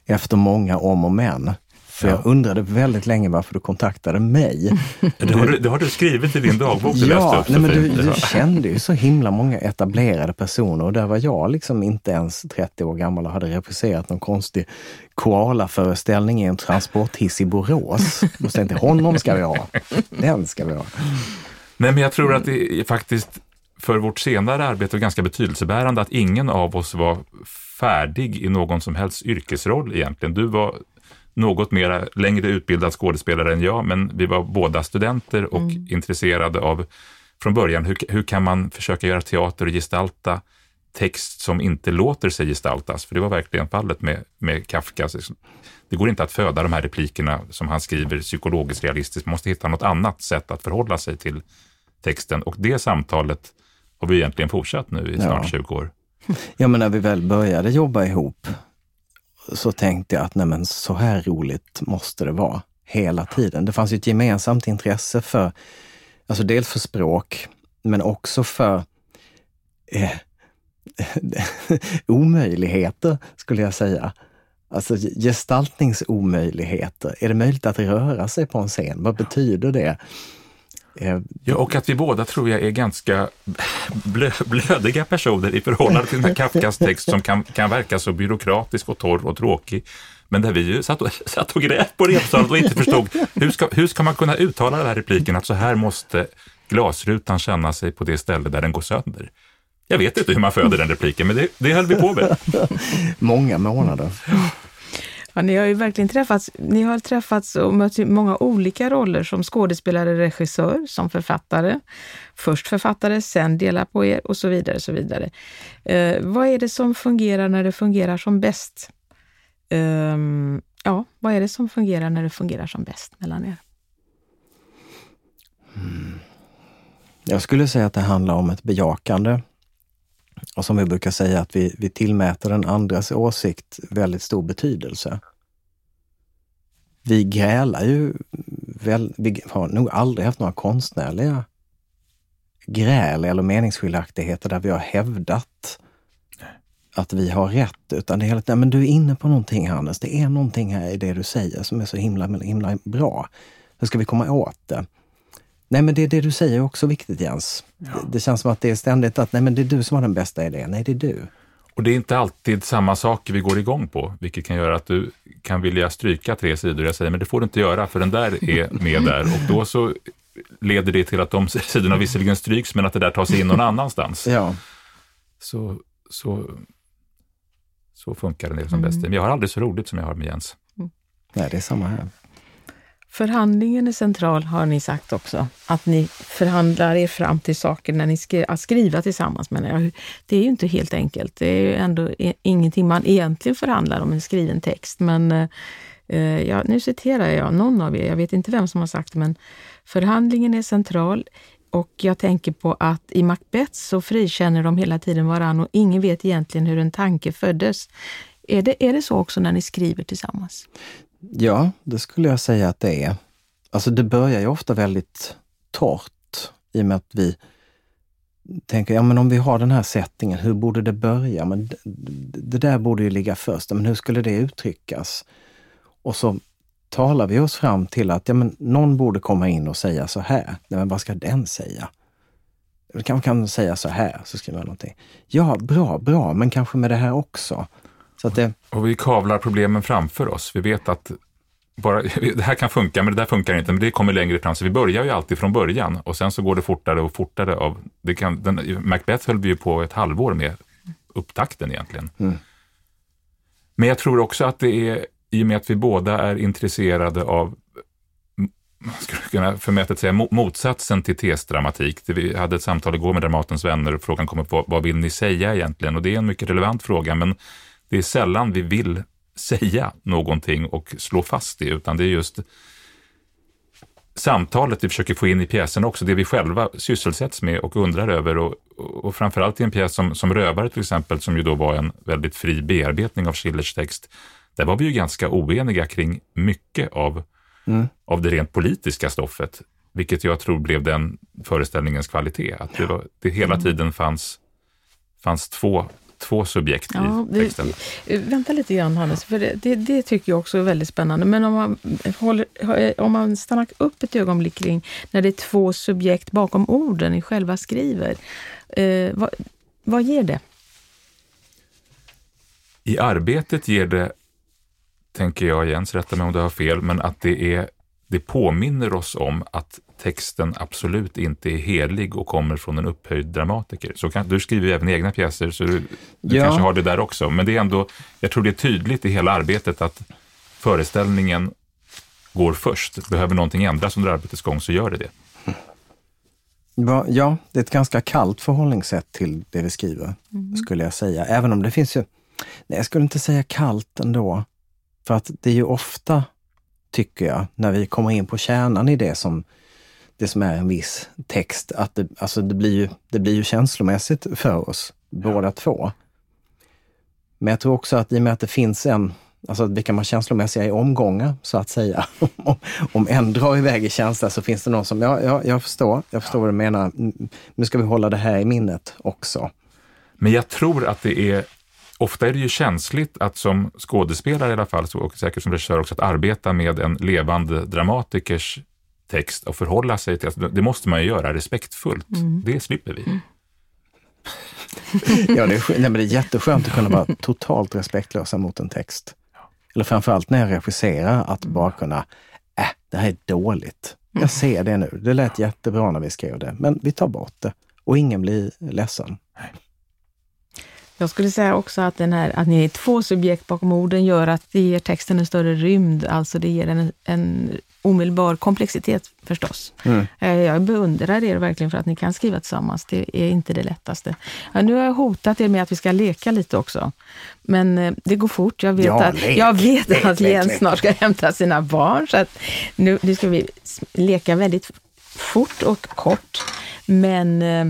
[SPEAKER 3] Efter många om och men för ja. jag undrade väldigt länge varför du kontaktade mig.
[SPEAKER 4] Det har du, det har du skrivit i din dagbok.
[SPEAKER 3] Du ja, nej, men du, du, kände ju så himla många etablerade personer och där var jag liksom inte ens 30 år gammal och hade regisserat någon konstig koala-föreställning i en transporthiss i Borås. Och tänkte, honom ska vi ha. Den ska vi ha.
[SPEAKER 4] Nej, men jag tror att det är faktiskt för vårt senare arbete är ganska betydelsebärande att ingen av oss var färdig i någon som helst yrkesroll egentligen. Du var något mer längre utbildad skådespelare än jag, men vi var båda studenter och mm. intresserade av från början hur, hur kan man försöka göra teater och gestalta text som inte låter sig gestaltas, för det var verkligen fallet med, med Kafka. Det går inte att föda de här replikerna som han skriver psykologiskt realistiskt, man måste hitta något annat sätt att förhålla sig till texten och det samtalet har vi egentligen fortsatt nu i snart ja. 20 år.
[SPEAKER 3] Ja, men när vi väl började jobba ihop så tänkte jag att nej men, så här roligt måste det vara hela tiden. Det fanns ju ett gemensamt intresse för, alltså dels för språk, men också för eh, omöjligheter, skulle jag säga. Alltså gestaltningsomöjligheter. Är det möjligt att röra sig på en scen? Vad betyder det?
[SPEAKER 4] Eh, ja, och att vi båda tror jag är ganska blö, blödiga personer i förhållande till den här Kafkas text som kan, kan verka så byråkratisk och torr och tråkig. Men där vi ju satt och, satt och grät på repsalen och inte förstod hur ska, hur ska man kunna uttala den här repliken att så här måste glasrutan känna sig på det ställe där den går sönder. Jag vet inte hur man föder den repliken, men det, det höll vi på med.
[SPEAKER 3] Många månader.
[SPEAKER 2] Ja, ni har ju verkligen träffats. Ni har träffats och mött många olika roller som skådespelare, regissör, som författare. Först författare, sen delar på er och så vidare. Så vidare. Eh, vad är det som fungerar när det fungerar som bäst? Eh, ja, vad är det som fungerar när det fungerar som bäst mellan er?
[SPEAKER 3] Mm. Jag skulle säga att det handlar om ett bejakande. Och som vi brukar säga, att vi, vi tillmäter den andras åsikt väldigt stor betydelse. Vi grälar ju, väl, vi har nog aldrig haft några konstnärliga gräl eller meningsskiljaktigheter där vi har hävdat att vi har rätt, utan det är helt nej men du är inne på någonting Hannes, det är någonting här i det du säger som är så himla, himla bra. Hur ska vi komma åt det? Nej men det är det du säger också viktigt Jens. Ja. Det, det, känns som att det är ständigt att nej men det är du som har den bästa idén. Nej, det är du.
[SPEAKER 4] Och det är inte alltid samma saker vi går igång på, vilket kan göra att du kan vilja stryka tre sidor. Jag säger, men det får du inte göra, för den där är med där. Och då så leder det till att de sidorna visserligen stryks, men att det där tar sig in någon annanstans.
[SPEAKER 3] Ja.
[SPEAKER 4] Så, så, så funkar det som bäst. Men jag har aldrig så roligt som jag har med Jens.
[SPEAKER 3] Mm. Nej, det är samma här.
[SPEAKER 2] Förhandlingen är central har ni sagt också. Att ni förhandlar er fram till saker när ni ska att skriva tillsammans. Men det är ju inte helt enkelt. Det är ju ändå ingenting man egentligen förhandlar om en skriven text. Men eh, ja, nu citerar jag någon av er, jag vet inte vem som har sagt det, men förhandlingen är central. Och jag tänker på att i Macbeth så frikänner de hela tiden varann och ingen vet egentligen hur en tanke föddes. Är det, är det så också när ni skriver tillsammans?
[SPEAKER 3] Ja, det skulle jag säga att det är. Alltså det börjar ju ofta väldigt torrt i och med att vi tänker, ja men om vi har den här settingen, hur borde det börja? Men det, det där borde ju ligga först, men hur skulle det uttryckas? Och så talar vi oss fram till att ja, men någon borde komma in och säga så här. Nej, men vad ska den säga? Vi kanske kan säga så här, så skriver jag någonting. Ja, bra, bra, men kanske med det här också. Så det...
[SPEAKER 4] Och vi kavlar problemen framför oss. Vi vet att bara, det här kan funka, men det där funkar inte, men det kommer längre fram. Så vi börjar ju alltid från början och sen så går det fortare och fortare. Av, det kan, den, Macbeth höll vi ju på ett halvår med upptakten egentligen. Mm. Men jag tror också att det är, i och med att vi båda är intresserade av man skulle kunna förmätet säga motsatsen till tesdramatik. Vi hade ett samtal igår med Dramatens vänner och frågan kom upp, vad vill ni säga egentligen? Och det är en mycket relevant fråga, men det är sällan vi vill säga någonting och slå fast det, utan det är just samtalet vi försöker få in i pjäsen också, det vi själva sysselsätts med och undrar över. Och, och framförallt i en pjäs som, som Rövare till exempel, som ju då var en väldigt fri bearbetning av Schillers text, där var vi ju ganska oeniga kring mycket av, mm. av det rent politiska stoffet, vilket jag tror blev den föreställningens kvalitet. Att det, var, det hela mm. tiden fanns, fanns två två subjekt ja, i texten.
[SPEAKER 2] Vi, vänta lite grann Hannes, för det, det, det, tycker jag också är väldigt spännande. Men om man, håller, om man stannar upp ett ögonblick kring när det är två subjekt bakom orden ni själva skriver. Eh, vad, vad ger det?
[SPEAKER 4] I arbetet ger det, tänker jag, Jens, rätta mig om du har fel, men att det, är, det påminner oss om att texten absolut inte är helig och kommer från en upphöjd dramatiker. Så kan, du skriver ju även egna pjäser, så du, du ja. kanske har det där också. Men det är ändå, jag tror det är tydligt i hela arbetet att föreställningen går först. Behöver någonting ändras under arbetets gång så gör det det.
[SPEAKER 3] Ja, det är ett ganska kallt förhållningssätt till det vi skriver, mm. skulle jag säga. Även om det finns ju, nej jag skulle inte säga kallt ändå. För att det är ju ofta, tycker jag, när vi kommer in på kärnan i det som det som är en viss text, att det, alltså det, blir, ju, det blir ju känslomässigt för oss båda ja. två. Men jag tror också att i och med att det finns en, alltså vi kan vara känslomässiga i omgångar så att säga. om, om en drar iväg i känsla så finns det någon som, ja, ja jag förstår, jag förstår ja. vad du menar. Nu ska vi hålla det här i minnet också.
[SPEAKER 4] Men jag tror att det är Ofta är det ju känsligt att som skådespelare i alla fall, och säkert som regissör också, att arbeta med en levande dramatikers text och förhålla sig till, alltså, det måste man ju göra respektfullt. Mm. Det slipper vi. Mm.
[SPEAKER 3] ja, det är, nej, men det är jätteskönt att kunna vara totalt respektlösa mot en text. Eller framförallt när jag regisserar, att bara kunna, äh, det här är dåligt. Jag mm. ser det nu. Det lät jättebra när vi skrev det, men vi tar bort det. Och ingen blir ledsen.
[SPEAKER 2] Jag skulle säga också att, den här, att ni är två subjekt bakom orden gör att det ger texten en större rymd, alltså det ger en, en omedelbar komplexitet förstås. Mm. Eh, jag beundrar er verkligen för att ni kan skriva tillsammans. Det är inte det lättaste. Nu har jag hotat er med att vi ska leka lite också. Men eh, det går fort. Jag vet ja, att, lek, jag vet lek, att Jens lek, snart ska hämta sina barn. Så att nu, nu ska vi leka väldigt fort och kort. Men eh,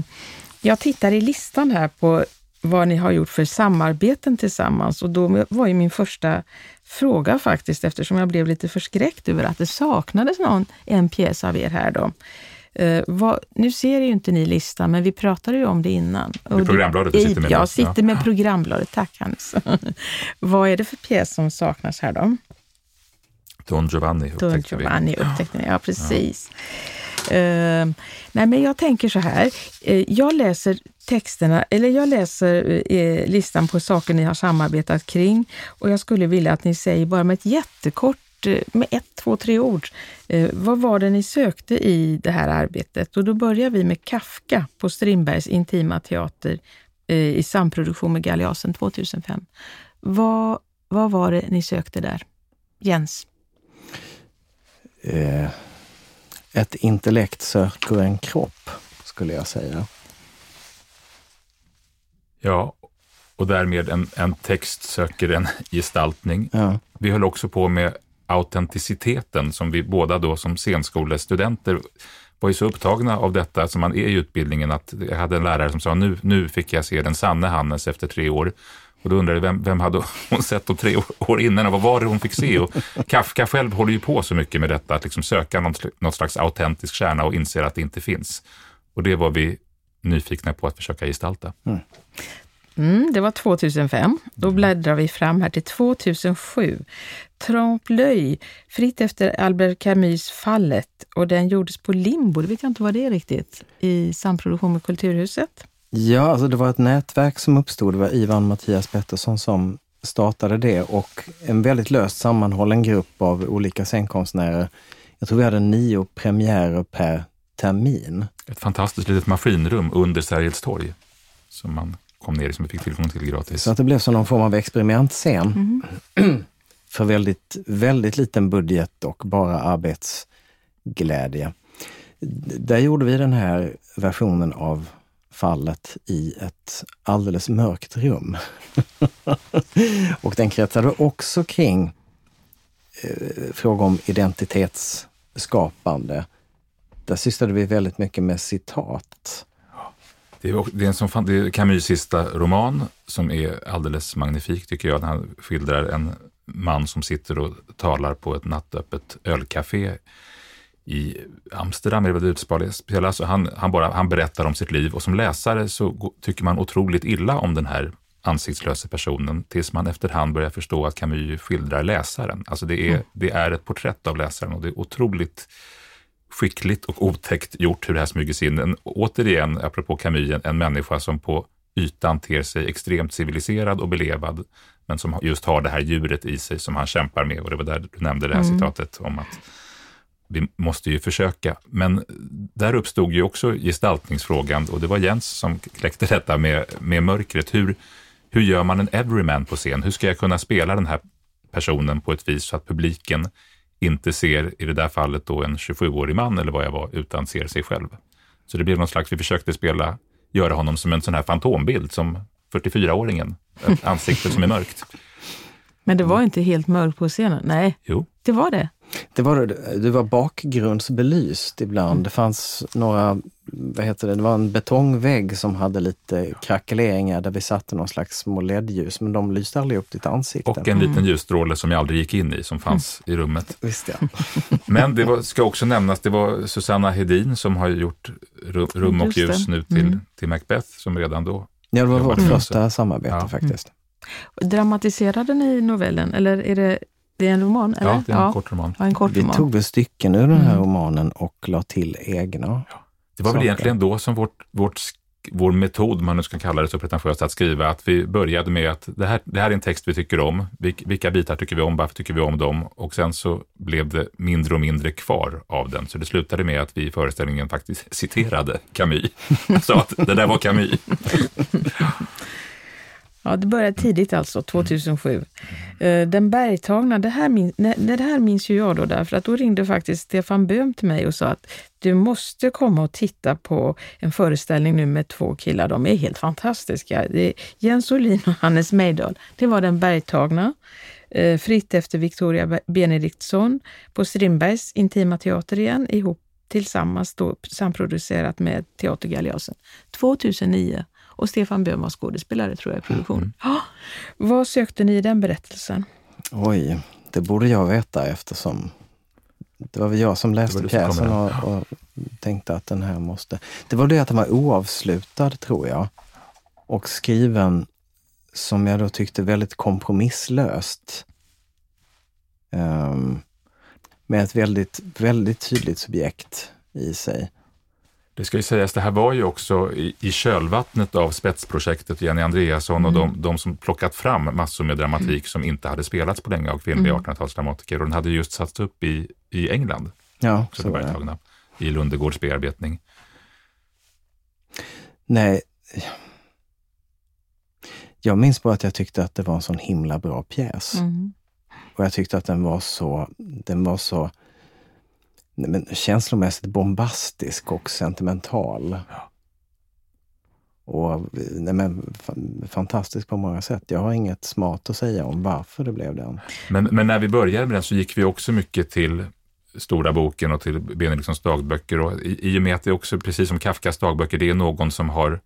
[SPEAKER 2] jag tittar i listan här på vad ni har gjort för samarbeten tillsammans och då var ju min första fråga faktiskt, eftersom jag blev lite förskräckt över att det saknades någon, en pjäs av er här då. Uh, vad, nu ser ju inte ni listan, men vi pratade ju om det innan.
[SPEAKER 4] Det programbladet du sitter med?
[SPEAKER 2] Jag sitter med programbladet, tack Hannes. vad är det för pjäs som saknas här då?
[SPEAKER 4] Don Giovanni
[SPEAKER 2] upptäckte Don Giovanni vi. upptäckte ja precis. Ja. Uh, nej, men jag tänker så här. Uh, jag läser texterna, eller jag läser uh, listan på saker ni har samarbetat kring och jag skulle vilja att ni säger bara med ett jättekort eh, med ett, två, tre ord. vad var det ni sökte i det här arbetet? Och då börjar vi med Kafka på Strindbergs Intima Teater i samproduktion med Galeasen 2005. Vad, vad var det ni sökte där? Jens?
[SPEAKER 3] Ett intellekt söker en kropp, skulle jag säga.
[SPEAKER 4] Ja, och därmed en, en text söker en gestaltning. Ja. Vi höll också på med autenticiteten som vi båda då som scenskolestudenter var ju så upptagna av detta som man är i utbildningen att jag hade en lärare som sa nu, nu fick jag se den sanne Hannes efter tre år. Och då undrade vem, vem hade hon sett de tre år innan och vad var det hon fick se? Och Kafka själv håller ju på så mycket med detta, att liksom söka något, något slags autentisk kärna och inser att det inte finns. Och det var vi nyfikna på att försöka gestalta. Mm.
[SPEAKER 2] Mm, det var 2005. Då bläddrar vi fram här till 2007. Trompe l'œil, fritt efter Albert Camus Fallet och den gjordes på Limbo, det vet jag inte vad det är riktigt, i samproduktion med Kulturhuset.
[SPEAKER 3] Ja, alltså det var ett nätverk som uppstod. Det var Ivan Mattias Pettersson som startade det och en väldigt löst sammanhållen grupp av olika scenkonstnärer. Jag tror vi hade nio premiärer per termin.
[SPEAKER 4] Ett fantastiskt litet maskinrum under Sergels torg som man kom ner i, som vi fick tillgång till gratis.
[SPEAKER 3] Så att det blev som någon form av experimentscen. Mm. För väldigt, väldigt liten budget och bara arbetsglädje. Där gjorde vi den här versionen av fallet i ett alldeles mörkt rum. och den kretsade också kring eh, frågor om identitetsskapande. Där sysslade vi väldigt mycket med citat.
[SPEAKER 4] Det är, det är, en som, det är Camus sista roman som är alldeles magnifik tycker jag. Han skildrar en man som sitter och talar på ett nattöppet ölcafé i Amsterdam, är det väl utspelas. Han, han, bara, han berättar om sitt liv och som läsare så tycker man otroligt illa om den här ansiktslösa personen tills man efterhand börjar förstå att Camus skildrar läsaren. Alltså det är, mm. det är ett porträtt av läsaren och det är otroligt skickligt och otäckt gjort hur det här smyger sig in. En, återigen, apropå Camus, en människa som på ytan ter sig extremt civiliserad och belevad, men som just har det här djuret i sig som han kämpar med. Och det var där du nämnde det här mm. citatet om att vi måste ju försöka. Men där uppstod ju också gestaltningsfrågan och det var Jens som kläckte detta med, med mörkret. Hur, hur gör man en everyman på scen? Hur ska jag kunna spela den här personen på ett vis så att publiken inte ser, i det där fallet då en 27-årig man eller vad jag var, utan ser sig själv. Så det blev någon slags, vi försökte spela, göra honom som en sån här fantombild, som 44-åringen, ett ansikte som är mörkt.
[SPEAKER 2] Men det var inte helt mörkt på scenen? Nej,
[SPEAKER 4] jo.
[SPEAKER 2] det var det.
[SPEAKER 3] Det var, det var bakgrundsbelyst ibland. Mm. Det fanns några, vad heter det, det var en betongvägg som hade lite krackeleringar där vi satte någon slags små LED-ljus, men de lyste aldrig upp ditt ansikte.
[SPEAKER 4] Och en liten mm. ljusstråle som jag aldrig gick in i, som fanns mm. i rummet.
[SPEAKER 3] Visst ja.
[SPEAKER 4] men det var, ska också nämnas, det var Susanna Hedin som har gjort Rum och ljus nu till, mm. till Macbeth, som redan då
[SPEAKER 3] Ja, det var vårt första samarbete ja. faktiskt.
[SPEAKER 2] Dramatiserade ni novellen, eller är det det är en roman? Eller?
[SPEAKER 4] Ja, det är en ja. kort roman.
[SPEAKER 2] Ja, en kort
[SPEAKER 3] vi
[SPEAKER 2] roman.
[SPEAKER 3] tog väl stycken ur den här mm. romanen och la till egna. Ja.
[SPEAKER 4] Det var saker. väl egentligen då som vårt, vårt, vår metod, man nu ska kalla det så pretentiöst, att skriva, att vi började med att det här, det här är en text vi tycker om. Vilka bitar tycker vi om? Varför tycker vi om dem? Och sen så blev det mindre och mindre kvar av den. Så det slutade med att vi i föreställningen faktiskt citerade Camus. Sa att det där var Camus.
[SPEAKER 2] Ja, det började tidigt alltså, 2007. Eh, den bergtagna, det här, min, det här minns ju jag då därför att då ringde faktiskt Stefan Böhm till mig och sa att du måste komma och titta på en föreställning nu med två killar. De är helt fantastiska. Det är Jens Olin och Hannes Mejdal. Det var den bergtagna. Eh, fritt efter Victoria Benediktsson på Strindbergs Intima Teater igen, ihop tillsammans då samproducerat med Teater Galeasen 2009. Och Stefan Böhm var skådespelare tror jag i produktionen. Mm. Oh, vad sökte ni i den berättelsen?
[SPEAKER 3] Oj, det borde jag veta eftersom det var väl jag som läste pjäsen och, och, tänkte att den här måste... Det var det att den var oavslutad, tror jag. Och skriven som jag då tyckte väldigt kompromisslöst. Um, med ett väldigt, väldigt tydligt subjekt, i sig.
[SPEAKER 4] Det ska ju sägas, det här var ju också i, i kölvattnet av spetsprojektet Jenny Andreasson och de, de som plockat fram massor med dramatik som inte hade spelats på länge av kvinnliga 1800-talsdramatiker. Och den hade just satts upp i, i England,
[SPEAKER 3] Ja,
[SPEAKER 4] så
[SPEAKER 3] var det.
[SPEAKER 4] tagna, i Lundegårds bearbetning.
[SPEAKER 3] Nej. Jag minns bara att jag tyckte att det var en sån himla bra pjäs.
[SPEAKER 2] Mm.
[SPEAKER 3] Och jag tyckte att den var så, den var så men, känslomässigt bombastisk och sentimental. Och nej, men, fa- fantastisk på många sätt. Jag har inget smart att säga om varför det blev den.
[SPEAKER 4] Men, men när vi började med den så gick vi också mycket till Stora boken och till Benediktsons dagböcker. Och i, I och med att det också, precis som Kafkas dagböcker, det är någon som har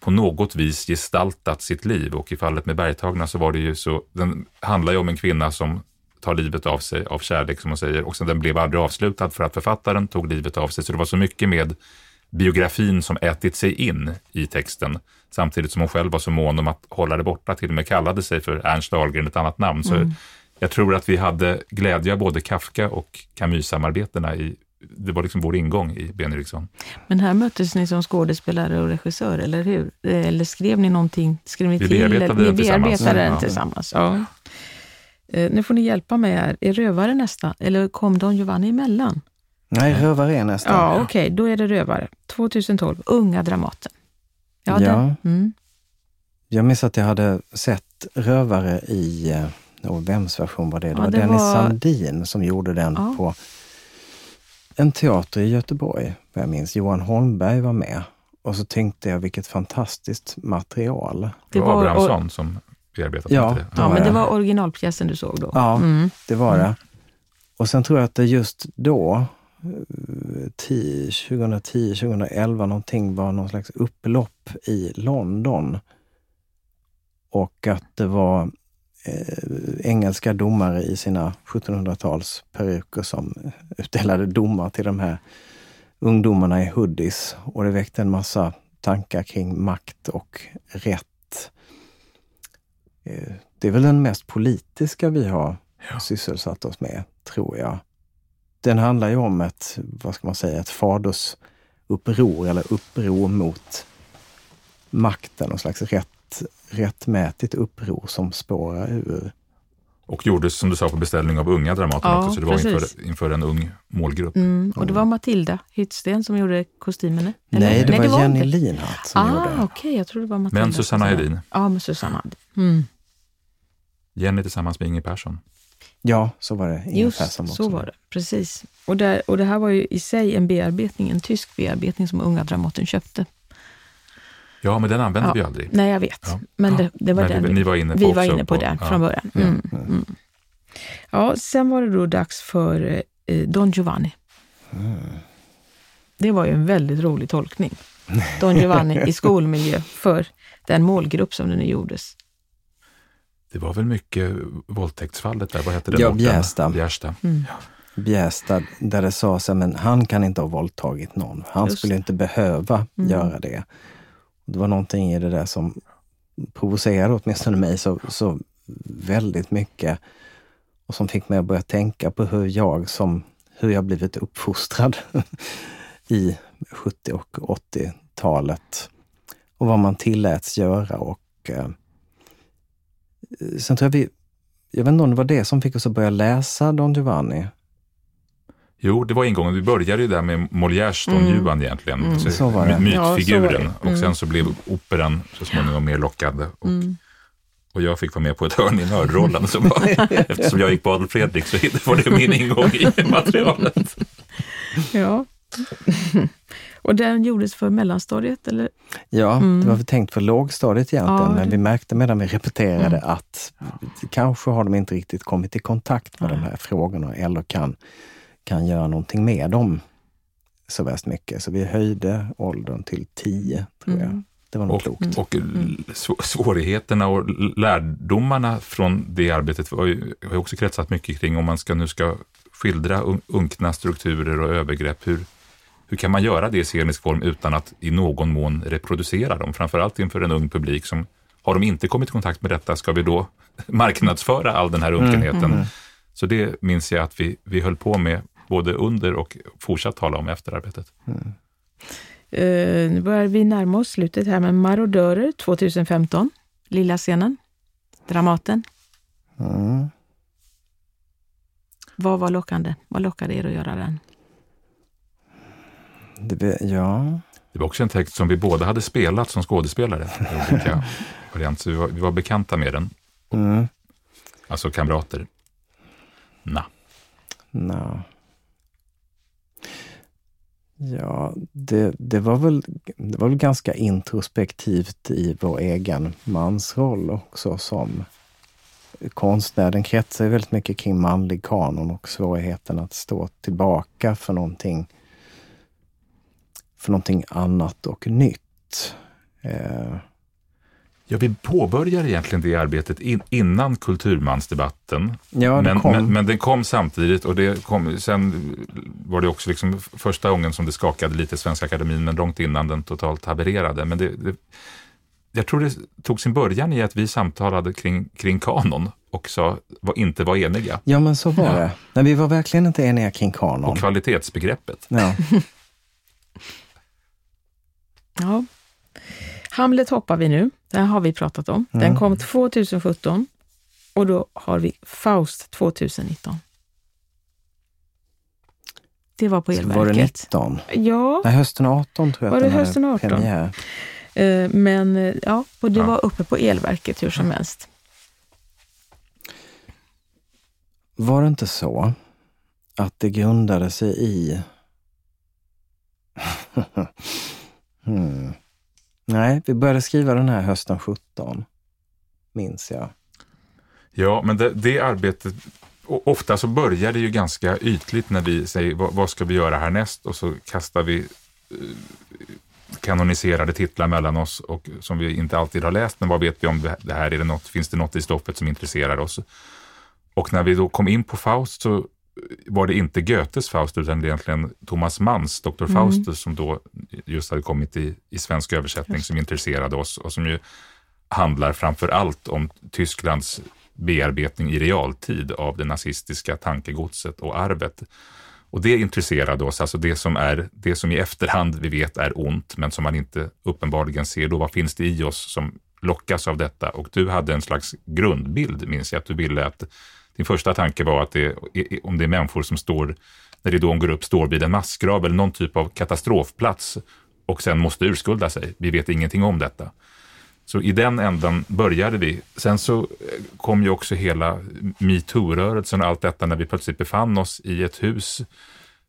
[SPEAKER 4] på något vis gestaltat sitt liv. Och i fallet med Bergtagna så var det ju så, den handlar ju om en kvinna som tar livet av sig av kärlek som hon säger och sen den blev aldrig avslutad för att författaren tog livet av sig. Så det var så mycket med biografin som ätit sig in i texten samtidigt som hon själv var så mån om att hålla det borta, till och med kallade sig för Ernst Dahlgren, ett annat namn. Så jag tror att vi hade glädje av både Kafka och Camus-samarbetena. I, det var liksom vår ingång i Benediktsson.
[SPEAKER 2] Men här möttes ni som skådespelare och regissör, eller hur? Eh, Eller skrev ni någonting? Skrev ni
[SPEAKER 4] Vi
[SPEAKER 2] till?
[SPEAKER 4] bearbetade
[SPEAKER 2] eller-
[SPEAKER 4] den
[SPEAKER 2] ni
[SPEAKER 4] tillsammans.
[SPEAKER 2] bearbetade den
[SPEAKER 4] Ja.
[SPEAKER 2] tillsammans. Ja. Eh, Nu får ni hjälpa mig här. Är Rövare nästa? Eller kom Don Giovanni emellan?
[SPEAKER 3] Nej, Rövare är nästa.
[SPEAKER 2] Ja, okej. Då är det Rövare. 2012. Unga Dramaten. Ja,
[SPEAKER 3] Ja.
[SPEAKER 2] Mm.
[SPEAKER 3] Jag minns att jag hade sett Rövare i, eh, och vems version var det? Det
[SPEAKER 2] Ja,
[SPEAKER 3] var
[SPEAKER 2] det
[SPEAKER 3] Dennis
[SPEAKER 2] var-
[SPEAKER 3] Sandin som gjorde den
[SPEAKER 2] Ja.
[SPEAKER 3] på en teater i Göteborg, vad jag minns. Johan Holmberg var med. Och så tänkte jag vilket fantastiskt material.
[SPEAKER 4] Det var- Abrahamsson som bearbetade
[SPEAKER 3] Ja.
[SPEAKER 4] det.
[SPEAKER 2] Ja,
[SPEAKER 3] var
[SPEAKER 2] men det var originalpjäsen du såg då?
[SPEAKER 3] Ja,
[SPEAKER 2] Mm.
[SPEAKER 3] det var det. Och sen tror jag att det just då, eh, 10, 2010, 2011 någonting, var någon slags upplopp i London. Och att det var eh, engelska domare i sina 1700-tals peruker som utdelade domar till de här ungdomarna i hoodies. Och det väckte en massa tankar kring makt och rätt. Eh, Det är väl den mest politiska vi har
[SPEAKER 4] Ja.
[SPEAKER 3] sysselsatt oss med, tror jag. Den handlar ju om ett, vad ska man säga, ett fadersuppror eller uppror mot makten, någon slags rätt, rättmätigt uppror som spårar ur.
[SPEAKER 4] Och gjordes, som du sa, på beställning av unga Dramaten
[SPEAKER 2] Ja,
[SPEAKER 4] också, så det var inför, inför en ung målgrupp.
[SPEAKER 2] Mm. Och det var Matilda Hyttsten som gjorde kostymerna? eller?
[SPEAKER 3] Nej, det var Jenny
[SPEAKER 2] inte.
[SPEAKER 3] Linhardt som
[SPEAKER 2] Ah,
[SPEAKER 3] gjorde
[SPEAKER 2] okej. Jag trodde det var Matilda.
[SPEAKER 4] Men Susanna Hedin,
[SPEAKER 2] Ja, med Susanna Hedin. Mm.
[SPEAKER 4] Jenny tillsammans med Inge Persson.
[SPEAKER 3] Ja, så var det. Inger
[SPEAKER 2] Just
[SPEAKER 3] Persson också.
[SPEAKER 2] så var det. Precis. Och, där, och det här var ju i sig en bearbetning, en tysk bearbetning som Unga Dramaten köpte.
[SPEAKER 4] Ja, men den använde
[SPEAKER 2] Ja.
[SPEAKER 4] vi aldrig.
[SPEAKER 2] Nej, jag vet.
[SPEAKER 4] Ja.
[SPEAKER 2] Men det, det var
[SPEAKER 4] Men
[SPEAKER 2] den
[SPEAKER 4] vi- ni var inne på
[SPEAKER 2] vi var inne på,
[SPEAKER 4] på-
[SPEAKER 2] den
[SPEAKER 4] ja.
[SPEAKER 2] från början. Mm. Mm. Ja, sen var det då dags för eh, Don Giovanni. Det var ju en väldigt rolig tolkning. Don Giovanni i skolmiljö för den målgrupp som det nu gjordes.
[SPEAKER 4] Det var väl mycket våldtäktsfallet där, vad hette den
[SPEAKER 3] Ja? Bjästa.
[SPEAKER 4] Bjärsta.
[SPEAKER 2] Mm.
[SPEAKER 3] Bjästa, där det sades att han kan inte ha våldtagit någon. Han
[SPEAKER 2] Just
[SPEAKER 3] skulle inte behöva
[SPEAKER 2] Mm.
[SPEAKER 3] göra det. Det var någonting i det där som provocerade åtminstone mig så, så väldigt mycket och som fick mig att börja tänka på hur jag som, hur jag blivit uppfostrad i 70 och 80-talet och vad man tilläts göra och eh, sen tror jag vi, jag vet inte om det var det som fick oss att börja läsa Don Giovanni.
[SPEAKER 4] Jo, det var ingången. Vi började ju där med Molières Don
[SPEAKER 2] Mm.
[SPEAKER 4] Juan egentligen.
[SPEAKER 2] Mm.
[SPEAKER 4] Så,
[SPEAKER 3] Så var det.
[SPEAKER 4] my-
[SPEAKER 2] Ja, så var
[SPEAKER 4] Mytfiguren.
[SPEAKER 2] det.
[SPEAKER 4] Och
[SPEAKER 2] Mm.
[SPEAKER 4] sen så blev operan så småningom mer lockad. Och,
[SPEAKER 2] Mm.
[SPEAKER 4] och jag fick vara med på ett hörn i nördrollen. Så eftersom jag gick på Adolf Fredrik så var det min ingång i materialet.
[SPEAKER 2] Ja. Och den gjordes för mellanstadiet, eller?
[SPEAKER 3] Ja,
[SPEAKER 2] Mm.
[SPEAKER 3] det var väl tänkt för lågstadiet egentligen,
[SPEAKER 2] Ja,
[SPEAKER 3] men
[SPEAKER 2] det- Mm.
[SPEAKER 3] vi märkte medan vi repeterade att kanske har de inte riktigt kommit i kontakt med de här frågorna eller kan, kan göra någonting med dem så värst mycket. Så vi höjde åldern till 10, tror jag.
[SPEAKER 2] Mm.
[SPEAKER 3] Det var nog
[SPEAKER 4] Och,
[SPEAKER 3] klokt.
[SPEAKER 4] och sv- svårigheterna och lärdomarna från det arbetet var ju, har ju också kretsat mycket kring om man ska, nu ska skildra un- unkna strukturer och övergrepp. Hur, hur kan man göra det i scenisk form utan att i någon mån reproducera dem? Framförallt inför en ung publik som har de inte kommit i kontakt med detta, ska vi då marknadsföra all den här unkenheten? Så det minns jag att vi, vi höll på med både under och fortsatt tala om efter arbetet. Mm.
[SPEAKER 2] Uh, nu börjar vi närma oss slutet här med Marodörer 2015, Lilla scenen, Dramaten. Mm. Vad var lockande? Vad lockade er att göra den?
[SPEAKER 3] Det, ja.
[SPEAKER 4] det var också en text som vi båda hade spelat som skådespelare. så vi var, vi var bekanta med den. Mm. Alltså kamrater. Na.
[SPEAKER 3] Na. Ja, det, det, var väl, det var väl ganska introspektivt i vår egen mansroll också som konstnär. Den kretsar väldigt mycket kring manlig kanon och svårigheten att stå tillbaka för någonting, för någonting annat och nytt. Eh,
[SPEAKER 4] Ja, vi påbörjade egentligen det arbetet in, innan kulturmansdebatten.
[SPEAKER 3] Ja,
[SPEAKER 4] men,
[SPEAKER 3] kom.
[SPEAKER 4] Men, men den kom samtidigt och det kom, sen var det också liksom första gången som det skakade lite i Svenska Akademin, men långt innan den totalt havererade. Men det, det, jag tror det tog sin början i att vi samtalade kring, kring kanon och sa, var, inte var eniga.
[SPEAKER 3] Ja, men så var ja. det. Men vi var verkligen inte eniga kring kanon.
[SPEAKER 4] Och kvalitetsbegreppet.
[SPEAKER 3] Ja.
[SPEAKER 2] ja. Hamlet hoppar vi nu. Den har vi pratat om. Den mm. kom 2017 och då har vi Faust 2019. Det var på elverket.
[SPEAKER 3] Var det 19?
[SPEAKER 2] Ja.
[SPEAKER 3] Nej, hösten 18 tror jag
[SPEAKER 2] var det hösten 18? Premiär. Eh, men eh, ja, och det ja. var uppe på elverket hur som helst.
[SPEAKER 3] Var det inte så att det grundade sig i hmm. Nej, vi började skriva den här hösten 17, minns jag.
[SPEAKER 4] Ja, men det, det arbetet, ofta så börjar det ju ganska ytligt när vi säger vad, vad ska vi göra härnäst och så kastar vi eh, kanoniserade titlar mellan oss och som vi inte alltid har läst, men vad vet vi om det, det här? Är det något, finns det något i stoffet som intresserar oss? Och när vi då kom in på Faust så var det inte Goethes Faust utan egentligen Thomas Manns Dr. Mm. Faustus som då just hade kommit i, i svensk översättning som intresserade oss och som ju handlar framför allt om Tysklands bearbetning i realtid av det nazistiska tankegodset och arvet. Och det intresserade oss, alltså det som, är, det som i efterhand vi vet är ont, men som man inte uppenbarligen ser då. Vad finns det i oss som lockas av detta? Och du hade en slags grundbild, minns jag, att du ville att din första tanke var att det, om det är människor som står, när ridån går upp, står vid en massgrav eller någon typ av katastrofplats och sen måste urskulda sig. Vi vet ingenting om detta. Så i den änden började vi. Sen så eh, kom ju också hela metoo-rörelsen och allt detta när vi plötsligt befann oss i ett hus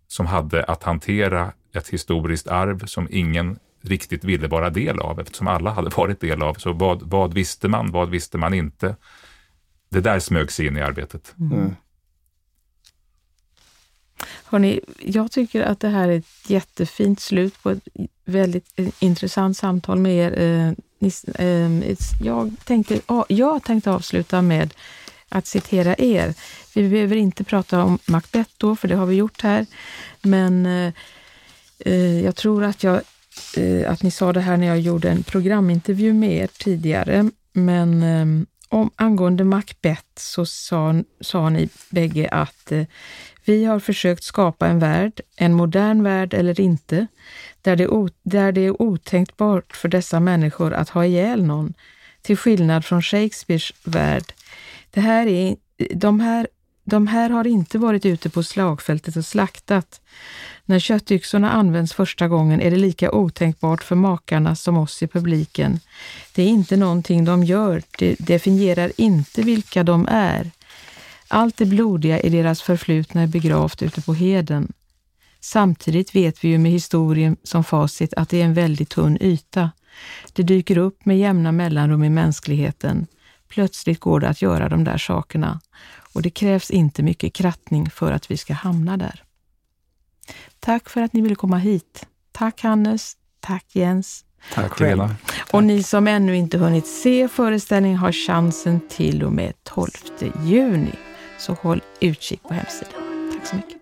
[SPEAKER 4] som hade att hantera ett historiskt arv som ingen riktigt ville vara del av eftersom alla hade varit del av. Så vad, vad visste man? Vad visste man inte? Det där smög sig in i arbetet. Mm. mm.
[SPEAKER 2] Hörrni, jag tycker att det här är ett jättefint slut på ett väldigt intressant samtal med er. Eh, eh, jag tänkte, jag tänkte avsluta med att citera er. Vi behöver inte prata om Macbeth då, för det har vi gjort här. Men eh, jag tror att, jag, att ni sa det här när jag gjorde en programintervju med er tidigare. Men om, angående Macbeth så sa, sa ni bägge att eh, vi har försökt skapa en värld, en modern värld eller inte, där det, o, där det är otänkbart för dessa människor att ha ihjäl någon, till skillnad från Shakespeares värld. Det här är, de, här, de här har inte varit ute på slagfältet och slaktat. När köttyxorna används första gången är det lika otänkbart för makarna som oss i publiken. Det är inte någonting de gör, det definierar inte vilka de är. Allt det blodiga i deras förflutna är begravt ute på heden. Samtidigt vet vi ju med historien som facit att det är en väldigt tunn yta. Det dyker upp med jämna mellanrum i mänskligheten. Plötsligt går det att göra de där sakerna och det krävs inte mycket krattning för att vi ska hamna där. Tack för att ni ville komma hit. Tack Hannes. Tack Jens.
[SPEAKER 3] Tack Lena.
[SPEAKER 2] Och ni som ännu inte hunnit se föreställningen har chansen till och med 12 juni. Så håll utkik på hemsidan. Tack så mycket.